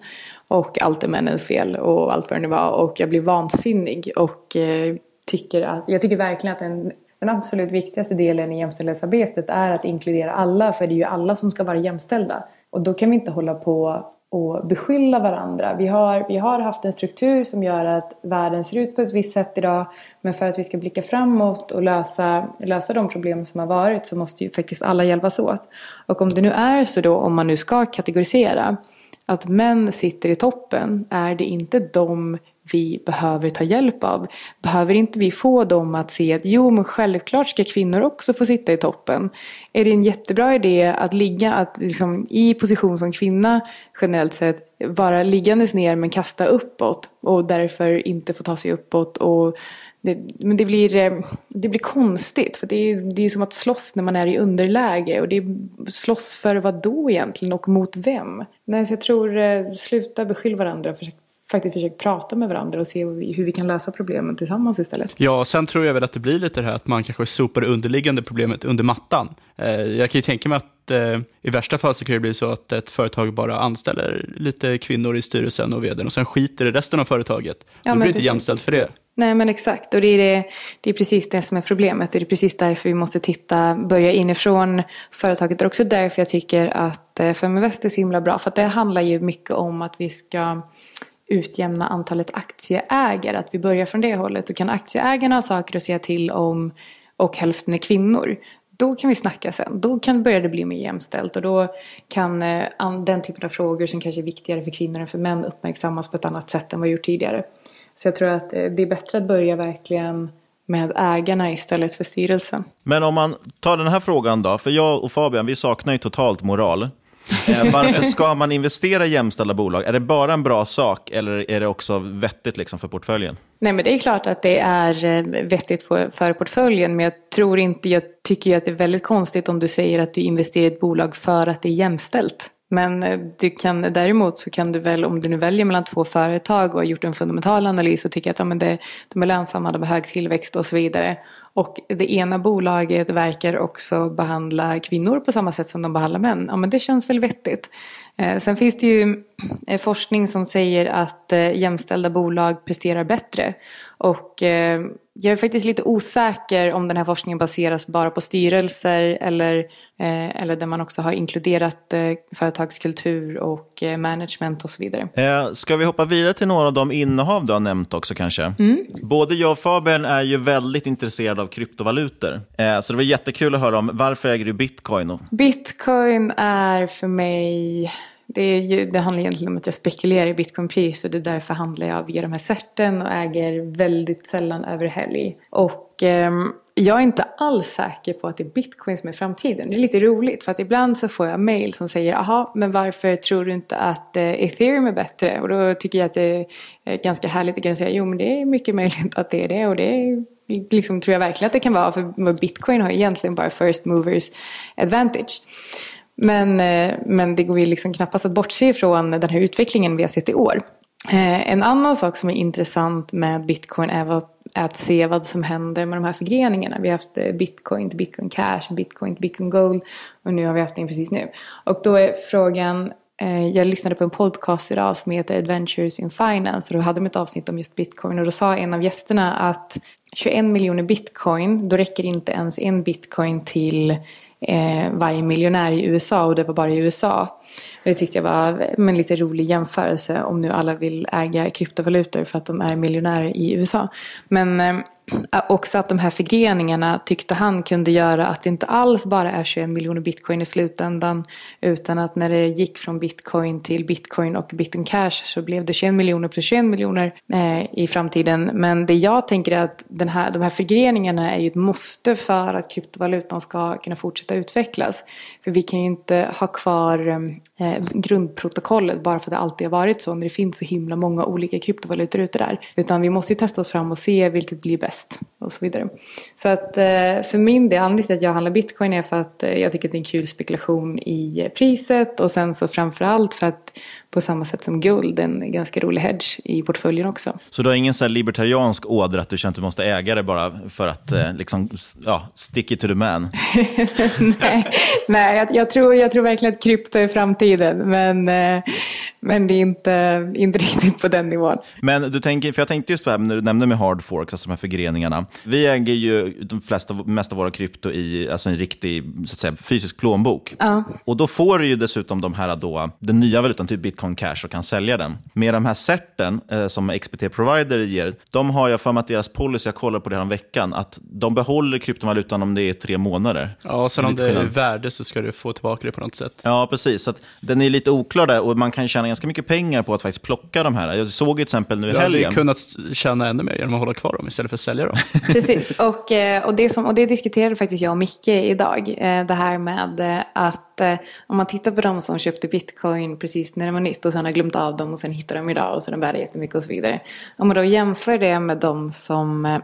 I: Och allt är männens fel och allt vad det nu var. Och jag blir vansinnig och eh, tycker att, jag tycker verkligen att den, den absolut viktigaste delen i jämställdhetsarbetet är att inkludera alla. För det är ju alla som ska vara jämställda. Och då kan vi inte hålla på och beskylla varandra. Vi har, vi har haft en struktur som gör att världen ser ut på ett visst sätt idag. Men för att vi ska blicka framåt och lösa, lösa de problem som har varit så måste ju faktiskt alla hjälpas åt. Och om det nu är så då, om man nu ska kategorisera, att män sitter i toppen, är det inte de vi behöver ta hjälp av? Behöver inte vi få dem att se att jo men självklart ska kvinnor också få sitta i toppen? Är det en jättebra idé att ligga att liksom, i position som kvinna generellt sett vara liggandes ner men kasta uppåt och därför inte få ta sig uppåt och det, men det blir, eh, det blir konstigt för det är, det är som att slåss när man är i underläge och det är slåss för vad då egentligen och mot vem? Nej, så jag tror eh, sluta beskylla varandra och faktiskt försöka prata med varandra och se hur vi kan lösa problemen tillsammans istället.
F: Ja, sen tror jag väl att det blir lite det här att man kanske sopar det underliggande problemet under mattan. Eh, jag kan ju tänka mig att eh, i värsta fall så kan det bli så att ett företag bara anställer lite kvinnor i styrelsen och vdn och sen skiter i resten av företaget.
I: Ja,
F: det
I: men
F: blir inte
I: precis.
F: jämställt för det.
I: Nej men exakt och det är, det, det är precis det som är problemet. Det är precis därför vi måste titta, börja inifrån företaget. Det är också därför jag tycker att eh, Feminvest är så himla bra. För att det handlar ju mycket om att vi ska utjämna antalet aktieägare. Att vi börjar från det hållet. Och kan aktieägarna ha saker att säga till om och hälften är kvinnor. Då kan vi snacka sen. Då kan börja det bli mer jämställt. Och då kan eh, den typen av frågor som kanske är viktigare för kvinnor än för män uppmärksammas på ett annat sätt än vad gjort tidigare. Så jag tror att eh, det är bättre att börja verkligen med ägarna istället för styrelsen.
E: Men om man tar den här frågan då, för jag och Fabian, vi saknar ju totalt moral. Eh, varför ska man investera i jämställda bolag? Är det bara en bra sak eller är det också vettigt liksom för portföljen?
I: Nej men det är klart att det är eh, vettigt för, för portföljen men jag tror inte, jag tycker ju att det är väldigt konstigt om du säger att du investerar i ett bolag för att det är jämställt. Men eh, du kan, däremot så kan du väl, om du nu väljer mellan två företag och har gjort en fundamental analys och tycker att ja, men det, de är lönsamma, de har hög tillväxt och så vidare. Och det ena bolaget verkar också behandla kvinnor på samma sätt som de behandlar män. Ja men det känns väl vettigt. Eh, Sen finns det ju eh, forskning som säger att eh, jämställda bolag presterar bättre. Och jag är faktiskt lite osäker om den här forskningen baseras bara på styrelser eller, eller där man också har inkluderat företagskultur och management och så vidare.
E: Ska vi hoppa vidare till några av de innehav du har nämnt också kanske?
I: Mm.
E: Både jag och Fabian är ju väldigt intresserade av kryptovalutor. Så det var jättekul att höra om varför äger du bitcoin?
I: Bitcoin är för mig, det, är ju, det handlar egentligen om att jag spekulerar i bitcoinpris och det är därför handlar jag via de här certen och äger väldigt sällan över helg. Och eh, jag är inte alls säker på att det är bitcoin som är framtiden. Det är lite roligt för att ibland så får jag mail som säger jaha men varför tror du inte att eh, ethereum är bättre? Och då tycker jag att det är ganska härligt att kunna säga jo men det är mycket möjligt att det är det och det är liksom, tror jag verkligen att det kan vara för bitcoin har egentligen bara first movers advantage. Men, eh, men det går ju liksom knappast att bortse ifrån den här utvecklingen vi har sett i år. Eh, en annan sak som är intressant med bitcoin är är att se vad som händer med de här förgreningarna. Vi har haft eh, bitcoin till bitcoin cash, bitcoin till bitcoin gold och nu har vi haft det precis nu. Och då är frågan, jag lyssnade på en podcast idag som heter Adventures in Finance och då hade de ett avsnitt om just bitcoin och då sa en av gästerna att 21 miljoner bitcoin, då räcker inte ens en bitcoin till eh, varje miljonär i USA och det var bara i USA. Och det tyckte jag var en lite rolig jämförelse om nu alla vill äga kryptovalutor för att de är miljonärer i USA. Men eh, Äh, också att de här förgreningarna tyckte han kunde göra att det inte alls bara är 21 miljoner bitcoin i slutändan utan att när det gick från bitcoin till bitcoin och bitcoin cash så blev det 21 miljoner plus 21 miljoner eh, i framtiden. Men det jag tänker är att den här, de här förgreningarna är ju ett måste för att kryptovalutan ska kunna fortsätta utvecklas. För vi kan ju inte ha kvar eh, eh grundprotokollet bara för att det alltid har varit så när det finns så himla många olika kryptovalutor ute där. Utan vi måste ju testa oss fram och se vilket blir bäst och så vidare. Så att eh, för min del, anledningen till att jag handlar bitcoin är för att eh, jag tycker att det är en kul spekulation i priset och sen så framförallt för att på samma sätt som guld, en ganska rolig hedge i portföljen också.
E: Så du har ingen så libertariansk ådra att du känner att du måste äga det bara för att eh, liksom, ja, stick it to the man?
I: nej, nej jag, jag, tror, jag tror verkligen att krypto är framtiden. Men, eh, men det är inte, inte riktigt på den nivån.
E: Men du tänker, för jag tänkte just på det här när du nämnde med hard forks, alltså de här förgreningarna. Vi äger ju de flesta, mest av våra krypto i alltså en riktig så att säga, fysisk plånbok.
I: Ja.
E: Och då får du ju dessutom de här då, den nya valutan, typ bitcoin cash, och kan sälja den. Med de här certen eh, som XBT Provider ger, de har jag för mig att deras policy, jag kollade på det här om veckan, att de behåller kryptovalutan om det är tre månader.
F: Ja, och sen om det är
E: skillnad.
F: värde så ska du få tillbaka det på något sätt.
E: Ja, precis. Så att den är lite oklar där och man kan tjäna ganska mycket pengar på att faktiskt plocka de här. Jag såg ju till exempel nu i
F: Du hade ju
E: helgen.
F: kunnat tjäna ännu mer genom att hålla kvar dem istället för att sälja dem.
I: Precis, och, eh, och, det som, och det diskuterade faktiskt jag och Micke idag. Eh, Det här med eh, att eh, om man tittar på de som köpte bitcoin precis när det var nytt och sen har glömt av dem och sen hittar de idag och så bär de jättemycket och så vidare. Om man då jämför det med de som eh,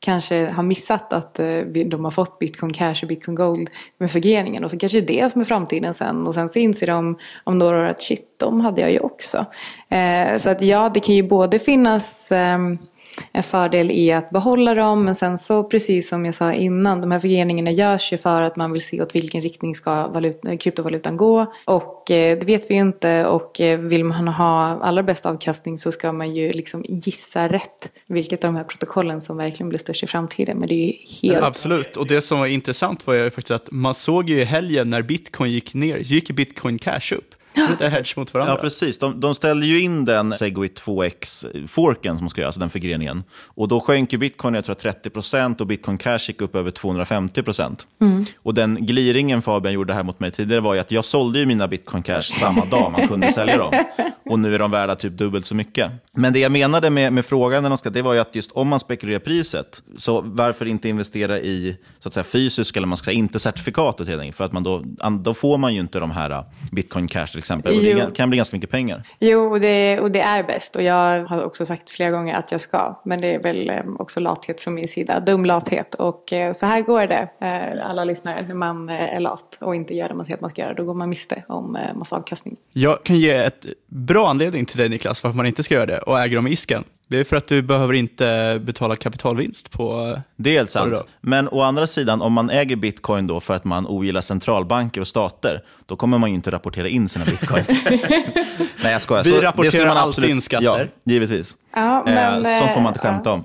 I: kanske har missat att eh, de har fått bitcoin cash och bitcoin gold med förgreningen och så kanske det är det som är framtiden sen och sen så inser de om några år att shit, de hade jag ju också. Eh, Så att ja, det kan ju både finnas ehm, en fördel i att behålla dem. Men sen så precis som jag sa innan, de här förgreningarna görs ju för att man vill se åt vilken riktning ska valuta, kryptovalutan gå. Och eh, det vet vi ju inte och eh, vill man ha allra bäst avkastning så ska man ju liksom gissa rätt vilket av de här protokollen som verkligen blir störst i framtiden. Men det är ju helt...
F: Absolut, och det som var intressant var ju faktiskt att man såg ju i helgen när bitcoin gick ner, så gick bitcoin cash upp. Lite hedge mot varandra.
E: Ja, precis. De, de ställde ju in den Segwit 2X-forken som ska göras, den förgreningen. Och då sjönk ju bitcoin jag tror 30% och bitcoin cash gick upp över 250
I: Mm.
E: Och den gliringen Fabian gjorde här mot mig tidigare var ju att jag sålde ju mina bitcoin cash samma dag man kunde sälja dem. Och nu är de värda typ dubbelt så mycket. Men det jag menade med, med frågan, när de ska, det var ju att just om man spekulerar priset, så varför inte investera i så att säga, fysisk, eller man ska säga, inte certifikatet helt enkelt. För att man då, då får man ju inte de här uh, bitcoin cash till exempel. Och det kan bli ganska mycket pengar.
I: Jo, och det, och det är bäst. Och jag har också sagt flera gånger att jag ska. Men det är väl eh, också lathet från min sida. Dum lathet. Och eh, så här går det, eh, alla lyssnare, när man eh, är lat och inte gör det man säger att man ska göra. Då går man miste om massa avkastning.
F: Jag kan ge ett bra anledning till dig Niklas, varför man inte ska göra det och äga dem i isken. Det är för att du behöver inte betala kapitalvinst på...
E: Det är helt sant. Men å andra sidan, om man äger bitcoin då för att man ogillar centralbanker och stater, då kommer man ju inte rapportera in sina bitcoin. Nej, jag skojar.
F: Vi
E: Så det
F: rapporterar
E: man
F: alltid
E: absolut-
F: in skatter.
E: Ja, givetvis.
I: Ja, men,
E: eh, sånt får man inte
I: eh,
E: skämta om.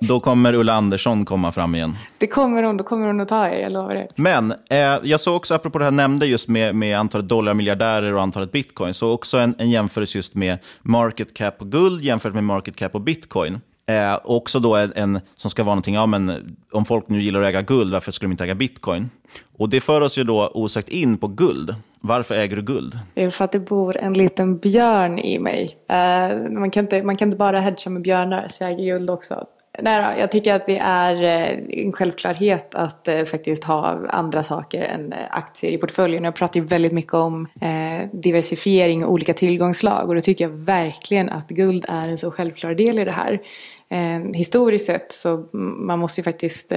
E: Då kommer Ulla Andersson komma fram igen.
I: Det kommer hon, då kommer hon att ta er, jag lovar er.
E: Men eh, jag såg också, apropå det här nämnde just med, med antalet dollarmiljardärer och antalet bitcoin, så också en, en jämförelse just med market cap på guld jämfört med market cap på bitcoin. Eh, också då en, en som ska vara någonting, ja men om folk nu gillar att äga guld, varför skulle de inte äga bitcoin? Och det för oss ju då osökt in på guld. Varför äger du guld?
I: Det är för att det bor en liten björn i mig. Eh, man, kan inte, man kan inte bara hedga med björnar, så jag äger guld också. Nej då, jag tycker att det är eh, en självklarhet att eh, faktiskt ha andra saker än eh, aktier i portföljen. Jag pratar ju väldigt mycket om diversifiering och olika tillgångslag och då tycker jag verkligen att guld är en så självklar del i det här. Historiskt sett så man måste ju faktiskt,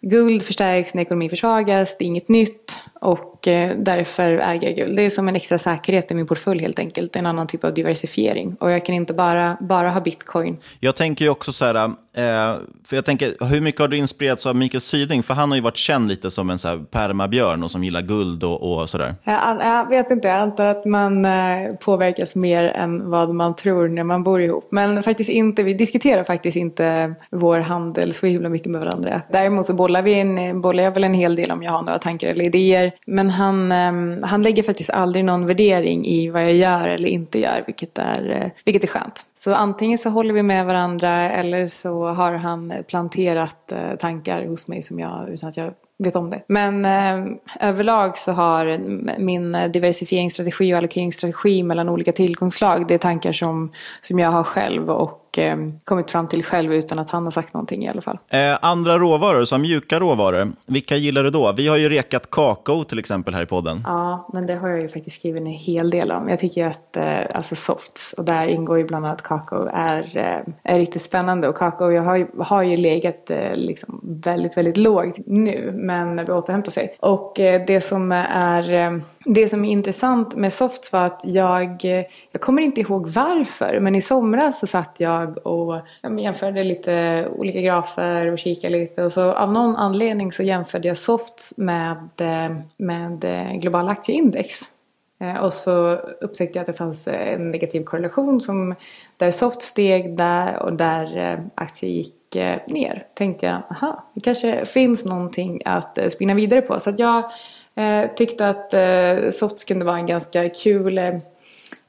I: guld förstärks när ekonomin försvagas, det är inget nytt och därför äger jag guld. Det är som en extra säkerhet i min portfölj helt enkelt, en annan typ av diversifiering. Och jag kan inte bara, bara ha bitcoin.
E: Jag tänker ju också så här, eh, för jag tänker, hur mycket har du inspirerats av Mikael Syding? För han har ju varit känd lite som en så här permabjörn och som gillar guld och, och sådär.
I: Jag, jag vet inte, jag antar att man eh, påverkas mer än vad man tror när man bor ihop. Men faktiskt inte, vi diskuterar faktiskt inte vår handel så himla mycket med varandra. Däremot så bollar, vi en, bollar jag väl en hel del om jag har några tankar eller idéer. Men han, ehm, han lägger faktiskt aldrig någon värdering i vad jag gör eller inte gör, vilket är, eh, vilket är skönt. Så antingen så håller vi med varandra eller så har han planterat eh, tankar hos mig som jag, utan att jag vet om det. Men eh, överlag så har min diversifieringsstrategi och allokeringsstrategi mellan olika tillgångsslag, det är tankar som, som jag har själv och eh, kommit fram till själv utan att han har sagt någonting i alla fall.
E: Eh, andra råvaror, som mjuka råvaror, vilka gillar du då? Vi har ju rekat kakao till exempel här i podden.
I: Ja, men det har jag ju faktiskt skrivit en hel del om. Jag tycker att eh, alltså softs, och där ingår ju bland annat kakao, är, eh, är riktigt spännande. Och kakao jag har, ju, har ju legat eh, liksom väldigt, väldigt lågt nu, men återhämtar sig. Och eh, det som är det som är intressant med softs var att jag, jag kommer inte ihåg varför, men i somras så satt jag och jämförde lite olika grafer och kikade lite. Och så av någon anledning så jämförde jag softs med, med globala aktieindex. Eh, och så upptäckte jag att det fanns en negativ korrelation som där soft steg där och där eh, aktier gick eh, ner. Tänkte jag, aha, det kanske finns någonting att spinna vidare på. Så att jag eh, tyckte att eh, softs kunde vara en ganska kul eh,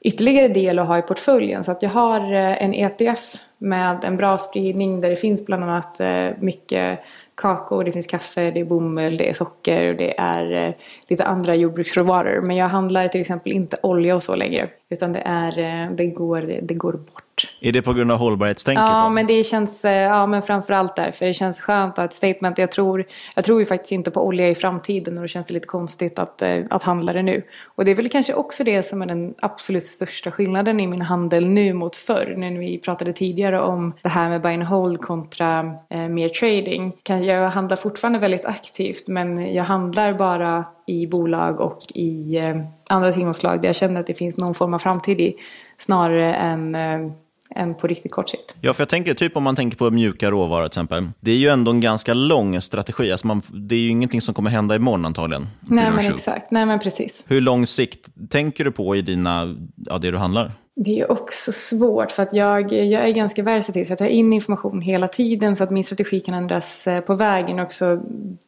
I: ytterligare del att ha i portföljen. Så att jag har eh, en ETF med en bra spridning där det finns bland annat eh, mycket kakao, det finns kaffe, det är bomull, det är socker och det är eh, lite andra jordbruksråvaror. Men jag handlar till exempel inte olja och så längre. Utan det, är, eh, det, går, det går bort.
E: Är det på grund av hållbarhetstänket?
I: Ja,
E: då?
I: men det känns, eh, ja men framförallt därför. Det känns skönt att ha ett statement. Jag tror, jag tror ju faktiskt inte på olja i framtiden och då känns det lite konstigt att, eh, att handla det nu. Och det är väl kanske också det som är den absolut största skillnaden i min handel nu mot förr. När vi pratade tidigare om det här med buy and hold kontra eh, mer trading. Jag handlar fortfarande väldigt aktivt men jag handlar bara i bolag och i eh, andra tillgångslag där jag känner att det finns någon form av framtid i. Snarare än eh, än på riktigt kort sikt.
E: Ja, för jag tänker typ om man tänker på mjuka råvaror till exempel. Det är ju ändå en ganska lång strategi. Alltså man, det är ju ingenting som kommer hända imorgon antagligen.
I: Nej, men exakt. Nej, men precis.
E: Hur lång sikt tänker du på i dina, ja, det du handlar?
I: Det är också svårt för att jag, jag är ganska versatil så jag tar in information hela tiden så att min strategi kan ändras eh, på vägen. Också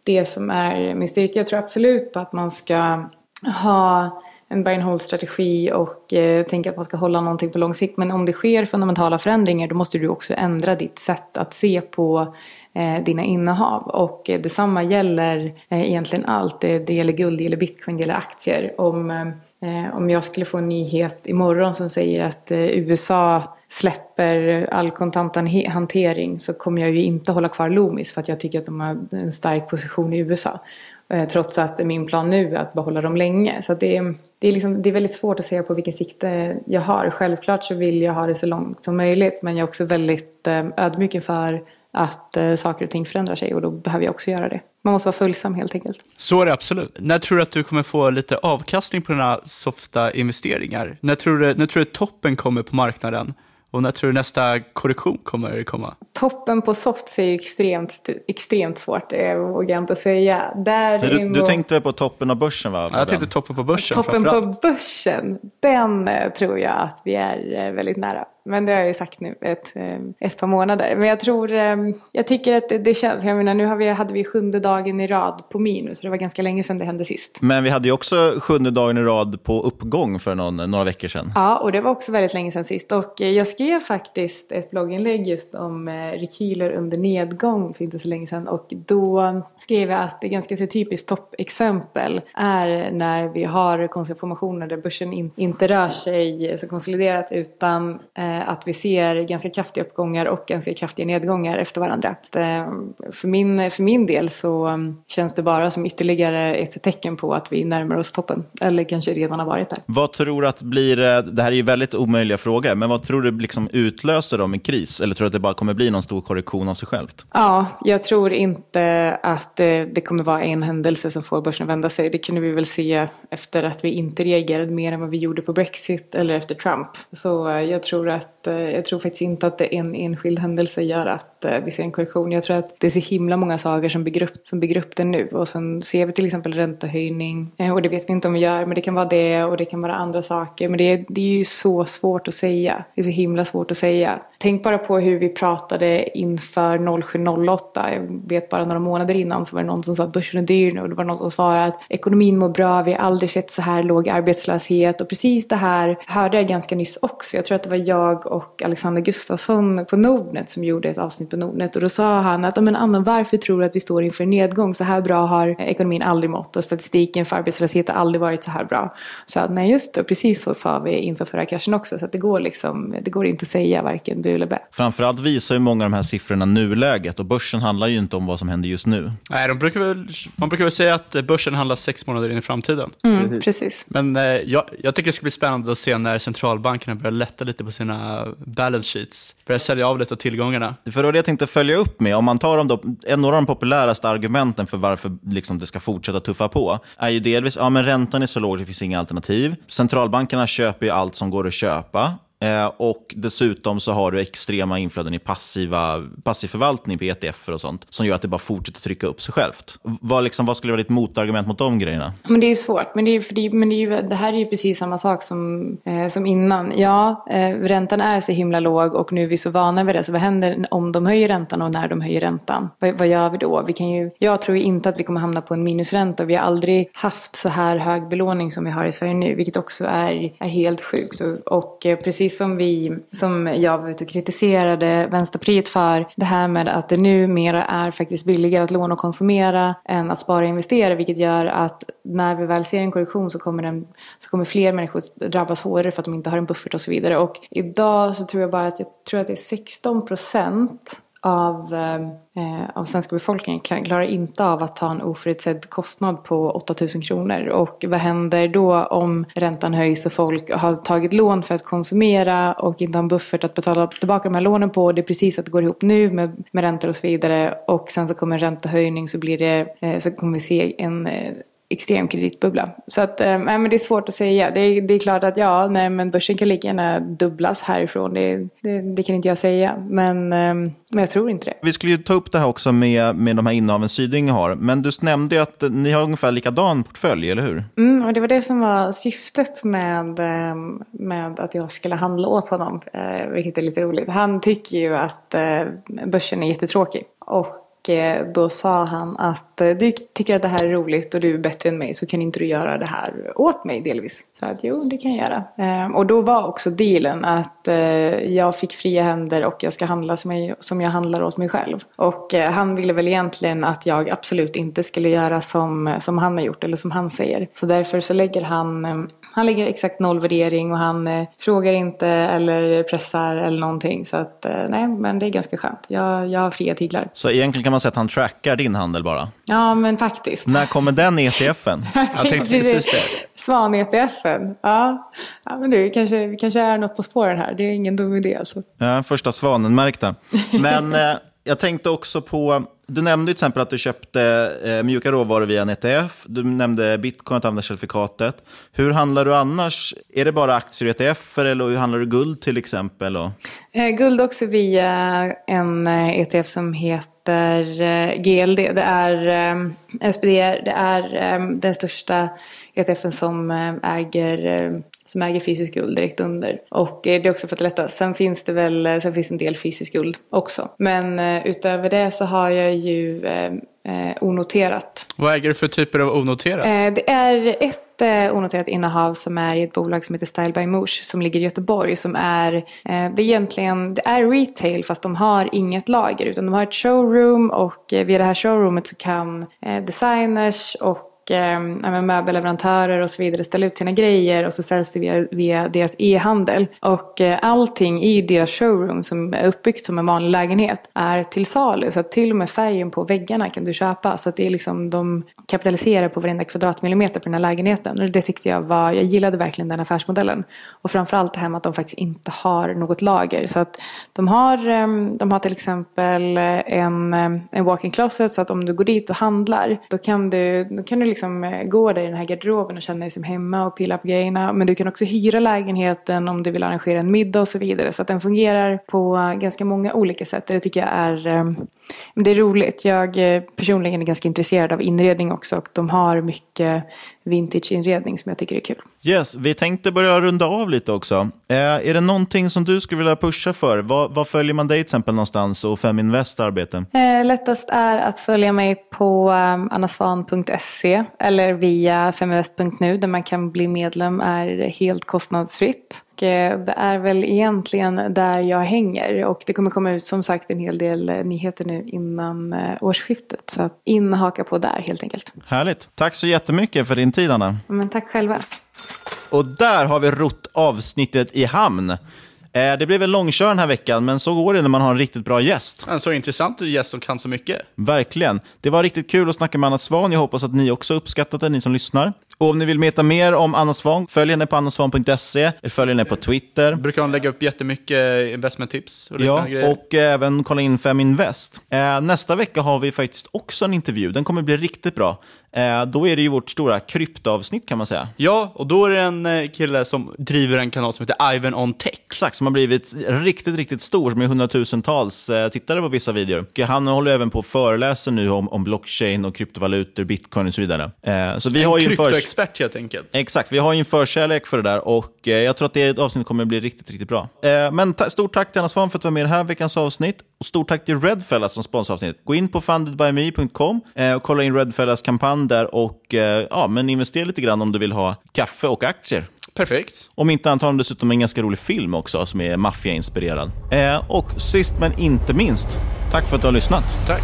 I: det som är min styrka. Jag tror absolut på att man ska ha en buy and hold strategi och eh, tänka att man ska hålla någonting på lång sikt. Men om det sker fundamentala förändringar då måste du också ändra ditt sätt att se på eh, dina innehav. Och eh, detsamma gäller eh, egentligen allt. Det, det gäller guld, det gäller bitcoin, det gäller aktier. Om, eh, om jag skulle få en nyhet imorgon som säger att eh, USA släpper all kontanthantering så kommer jag ju inte hålla kvar Loomis för att jag tycker att de har en stark position i USA. Eh, trots att min plan nu är att behålla dem länge. Så det, är, det, är liksom, det är väldigt svårt att säga på vilken sikte jag har. Självklart så vill jag ha det så långt som möjligt men jag är också väldigt eh, ödmjuk inför att eh, saker och ting förändrar sig och då behöver jag också göra det. Man måste vara följsam helt enkelt.
F: Så är det absolut. När tror du att du kommer få lite avkastning på dina softa investeringar? När tror du, när tror du toppen kommer på marknaden? Och när tror du nästa korrektion kommer komma?
I: Toppen på soft är ju extremt, extremt svårt, det vågar jag inte säga. Där
E: du, du tänkte på toppen av börsen va?
F: Ja, jag tänkte toppen på börsen
I: Toppen på börsen, den eh, tror jag att vi är eh, väldigt nära. Men det har jag ju sagt nu ett, eh, ett par månader. Men jag tror, jag tycker att det, det känns, jag menar nu har vi, hade vi sjunde dagen i rad på minus. Så det var ganska länge sedan det hände sist.
E: Men vi hade ju också sjunde dagen i rad på uppgång för någon, några veckor sedan.
I: Ja, och det var också väldigt länge sedan sist. Och jag skrev faktiskt ett blogginlägg just om rekyler under nedgång för inte så länge sedan. Och då skrev jag att det ganska typiskt toppexempel är när vi har konstiga formationer där börsen in, inte rör sig så konsoliderat utan eh, att vi ser ganska kraftiga uppgångar och ganska kraftiga nedgångar efter varandra. Att, eh, för, min, för min del så um, känns det bara som ytterligare ett tecken på att vi närmar oss toppen. Eller kanske redan har varit där.
E: Vad tror du att blir, det här är ju väldigt omöjliga frågor, men vad tror du liksom utlöser dem i kris? Eller tror du att det bara kommer bli någon stor korrektion av sig självt?
I: Ja, jag tror inte att det, kommer vara en händelse som får börsen vända sig. Det kunde vi väl se efter att vi inte reagerade mer än vad vi gjorde på Brexit eller efter Trump. Så eh, jag tror, att, att eh, jag tror faktiskt inte att det är en enskild händelse gör att eh, vi ser en korrektion. Jag tror att det är så himla många saker som bygger upp, som bygger upp det nu. Och sen ser vi till exempel räntehöjning. Eh, och det vet vi inte om vi gör, men det kan vara det och det kan vara andra saker. Men det är, det är ju så svårt att säga. Det är så himla svårt att säga. Tänk bara på hur vi pratade inför 0708. Jag vet bara några månader innan så var det någon som sa att börsen är dyr nu. Och det var någon som svarade att ekonomin mår bra, vi har aldrig sett så här låg arbetslöshet. Och precis det här hörde jag ganska nyss också. Jag tror att det var jag och Alexander Gustafsson på Nordnet som gjorde ett avsnitt på Nordnet. Och då sa han att, men Anna varför tror du att vi står inför en nedgång? Så här bra har ekonomin aldrig mått och statistiken för arbetslöshet har aldrig varit så här bra. Så att, nej just det, precis så sa vi inför förra kraschen också. Så att det går liksom, det går inte att säga varken bä.
E: Framförallt visar ju många av de här siffrorna nuläget och börsen handlar ju inte om vad som händer just nu.
F: Nej, de brukar väl, man brukar väl säga att börsen handlar sex månader in i framtiden.
I: Mm, precis.
F: Men eh, jag, jag tycker det ska bli spännande att se när centralbankerna börjar lätta lite på sina balance sheets. Börjar sälja av lite av tillgångarna.
E: För det var det jag tänkte följa upp med. Om man tar dem då, en av de populäraste argumenten för varför liksom det ska fortsätta tuffa på är ju delvis ja, men räntan är så låg, det finns inga alternativ. Centralbankerna köper ju allt som går att köpa. Eh, och dessutom så har du extrema inflöden i passiva, passiv förvaltning på ETF och sånt som gör att det bara fortsätter trycka upp sig självt. Vad, liksom, vad skulle vara ditt motargument mot de grejerna?
I: Men det är ju svårt. Men det, är, för det, men det, är ju, det här är ju precis samma sak som, eh, som innan. Ja, eh, räntan är så himla låg och nu är vi så vana vid det. Så vad händer om de höjer räntan och när de höjer räntan? Vad, vad gör vi då? Vi kan ju, jag tror inte att vi kommer hamna på en minusränta. Vi har aldrig haft så här hög belåning som vi har i Sverige nu, vilket också är, är helt sjukt. Och, och eh, precis som vi, som jag var ute och kritiserade Vänsterpartiet för, det här med att det numera är faktiskt billigare att låna och konsumera än att spara och investera, vilket gör att när vi väl ser en korrektion så kommer, den, så kommer fler människor drabbas hårdare för att de inte har en buffert och så vidare. Och idag så tror jag bara att jag tror att det är 16 procent av, eh, eh, av svenska befolkningen klarar inte av att ta en oförutsedd kostnad på 8000 kronor. Och vad händer då om räntan höjs och folk har tagit lån för att konsumera och inte har en buffert att betala tillbaka de här lånen på. Det är precis att det går ihop nu med, med räntor och så vidare. Och sen så kommer en räntehöjning så, blir det, eh, så kommer vi se en eh, extrem kreditbubbla. Så att, eh, men det är svårt att säga. Det är, det är klart att ja, nej, men börsen kan lika gärna dubblas härifrån. Det, det, det kan inte jag säga. Men, eh, men jag tror inte det.
E: Vi skulle ju ta upp det här också med, med de här innehaven Syding har. Men du nämnde ju att ni har ungefär likadan portfölj, eller hur?
I: Mm, och det var det som var syftet med, eh, med att jag skulle handla åt honom. Eh, vilket är lite roligt. Han tycker ju att eh, börsen är jättetråkig. Och och eh, då sa han att eh, du tycker att det här är roligt och du är bättre än mig så kan inte du göra det här åt mig delvis. Så att jo, det kan jag göra. Ehm, och då var också dealen att eh, jag fick fria händer och jag ska handla som jag, som jag handlar åt mig själv. Och han ville väl egentligen att jag absolut inte skulle göra som, som han har gjort eller som han säger. Så därför så lägger han, han lägger exakt noll värdering och han frågar inte eller pressar eller någonting. Så att nej, men det är ganska skönt. Jag, jag har fria tyglar.
E: Så egentligen kan man säga att han trackar din handel bara?
I: Ja, men faktiskt.
E: När kommer den ETFen?
I: jag tänkte precis det. Svan-ETFen. Ja. ja, men du, kanske, kanske är något på spåren här. Det är ingen dum idé alltså.
E: Ja, första svanen-märkta. Men eh, jag tänkte också på, du nämnde till exempel att du köpte eh, mjuka råvaror via en ETF. Du nämnde bitcoin, att använda certifikatet. Hur handlar du annars? Är det bara aktier och ETF eller hur handlar du guld till exempel? Och...
I: Eh, guld också via en eh, ETF som heter eh, GLD. Det är eh, SPDR, det är eh, den största ETFen som eh, äger eh, som äger fysisk guld direkt under. Och det är också för att lätta. Sen finns det väl sen finns en del fysisk guld också. Men utöver det så har jag ju eh, onoterat.
F: Vad äger du för typer av onoterat?
I: Eh, det är ett eh, onoterat innehav som är i ett bolag som heter Style by Moosh som ligger i Göteborg. Som är, eh, det är egentligen det är retail fast de har inget lager utan de har ett showroom och eh, via det här showroomet så kan eh, designers och eh, möbelleverantörer och så vidare ställa ut sina grejer och så säljs det via, via deras e-handel. Och eh, allting i deras showroom som är uppbyggt som en vanlig lägenhet är till salu. Så att till och med färgen på väggarna kan du köpa. Så att det är liksom, de kapitaliserar på varenda kvadratmillimeter på den här lägenheten. Och det tyckte jag var, jag gillade verkligen den affärsmodellen. Och framförallt det här med att de faktiskt inte har något lager. Så att de har, eh, de har till exempel eh, en, ehm, en walk-in closet så att om du går dit och handlar då kan du, då kan du liksom liksom eh, gå där i den här garderoben och känna dig som hemma och pilla på grejerna. Men du kan också hyra lägenheten om du vill arrangera en middag och så vidare. Så att den fungerar på ganska många olika sätt. Det tycker jag är, eh, det är roligt. Jag eh, personligen är ganska intresserad av inredning också och de har mycket vintageinredning som jag tycker är kul.
E: Yes, vi tänkte börja runda av lite också. Eh, är det någonting som du skulle vilja pusha för? Vad, vad följer man dig till exempel någonstans och Feminvest arbete?
I: Eh, lättast är att följa mig på um, annasvan.se eller via feminvest.nu där man kan bli medlem är helt kostnadsfritt. Eh, det är väl egentligen där jag hänger och det kommer komma ut som sagt en hel del eh, nyheter nu innan eh, årsskiftet. Så in och haka på där helt enkelt.
E: Härligt. Tack så jättemycket för din tid Anna.
I: Men tack själva.
E: Och där har vi rott avsnittet i hamn. Det blev en långkör den här veckan, men så går det när man har en riktigt bra gäst.
F: En så intressant gäst som kan så mycket.
E: Verkligen. Det var riktigt kul att snacka med Anna Svan. Jag hoppas att ni också uppskattat det, ni som lyssnar. Och om ni vill veta mer om Anna Svahn, följ henne på annasvahn.se, följ henne på Twitter.
F: Brukar hon lägga upp jättemycket investmenttips
E: och Ja, grejer. och även kolla in Feminvest. Eh, nästa vecka har vi faktiskt också en intervju. Den kommer bli riktigt bra. Eh, då är det ju vårt stora kryptoavsnitt kan man säga.
F: Ja, och då är det en eh, kille som driver en kanal som heter Ivan on Tech.
E: Exakt, som har blivit riktigt, riktigt stor med hundratusentals eh, tittare på vissa videor. Han håller även på att föreläsa nu om, om blockchain och kryptovalutor, bitcoin och så vidare. Så vi
F: en
E: har ju
F: kryptoexpert helt enkelt.
E: Exakt, vi har ju en förkärlek för det där och jag tror att det avsnittet kommer att bli riktigt, riktigt bra. Men stort tack till Anna Svan för att vara med i den här veckans avsnitt. Och stort tack till Redfellas som sponsrar avsnittet. Gå in på fundedbyme.com och kolla in Redfellas kampanj där och eh, ja, men investera lite grann om du vill ha kaffe och aktier.
F: Perfekt.
E: Om inte de dessutom en ganska rolig film också som är maffiainspirerad. Eh, och sist men inte minst, tack för att du har lyssnat.
F: Tack.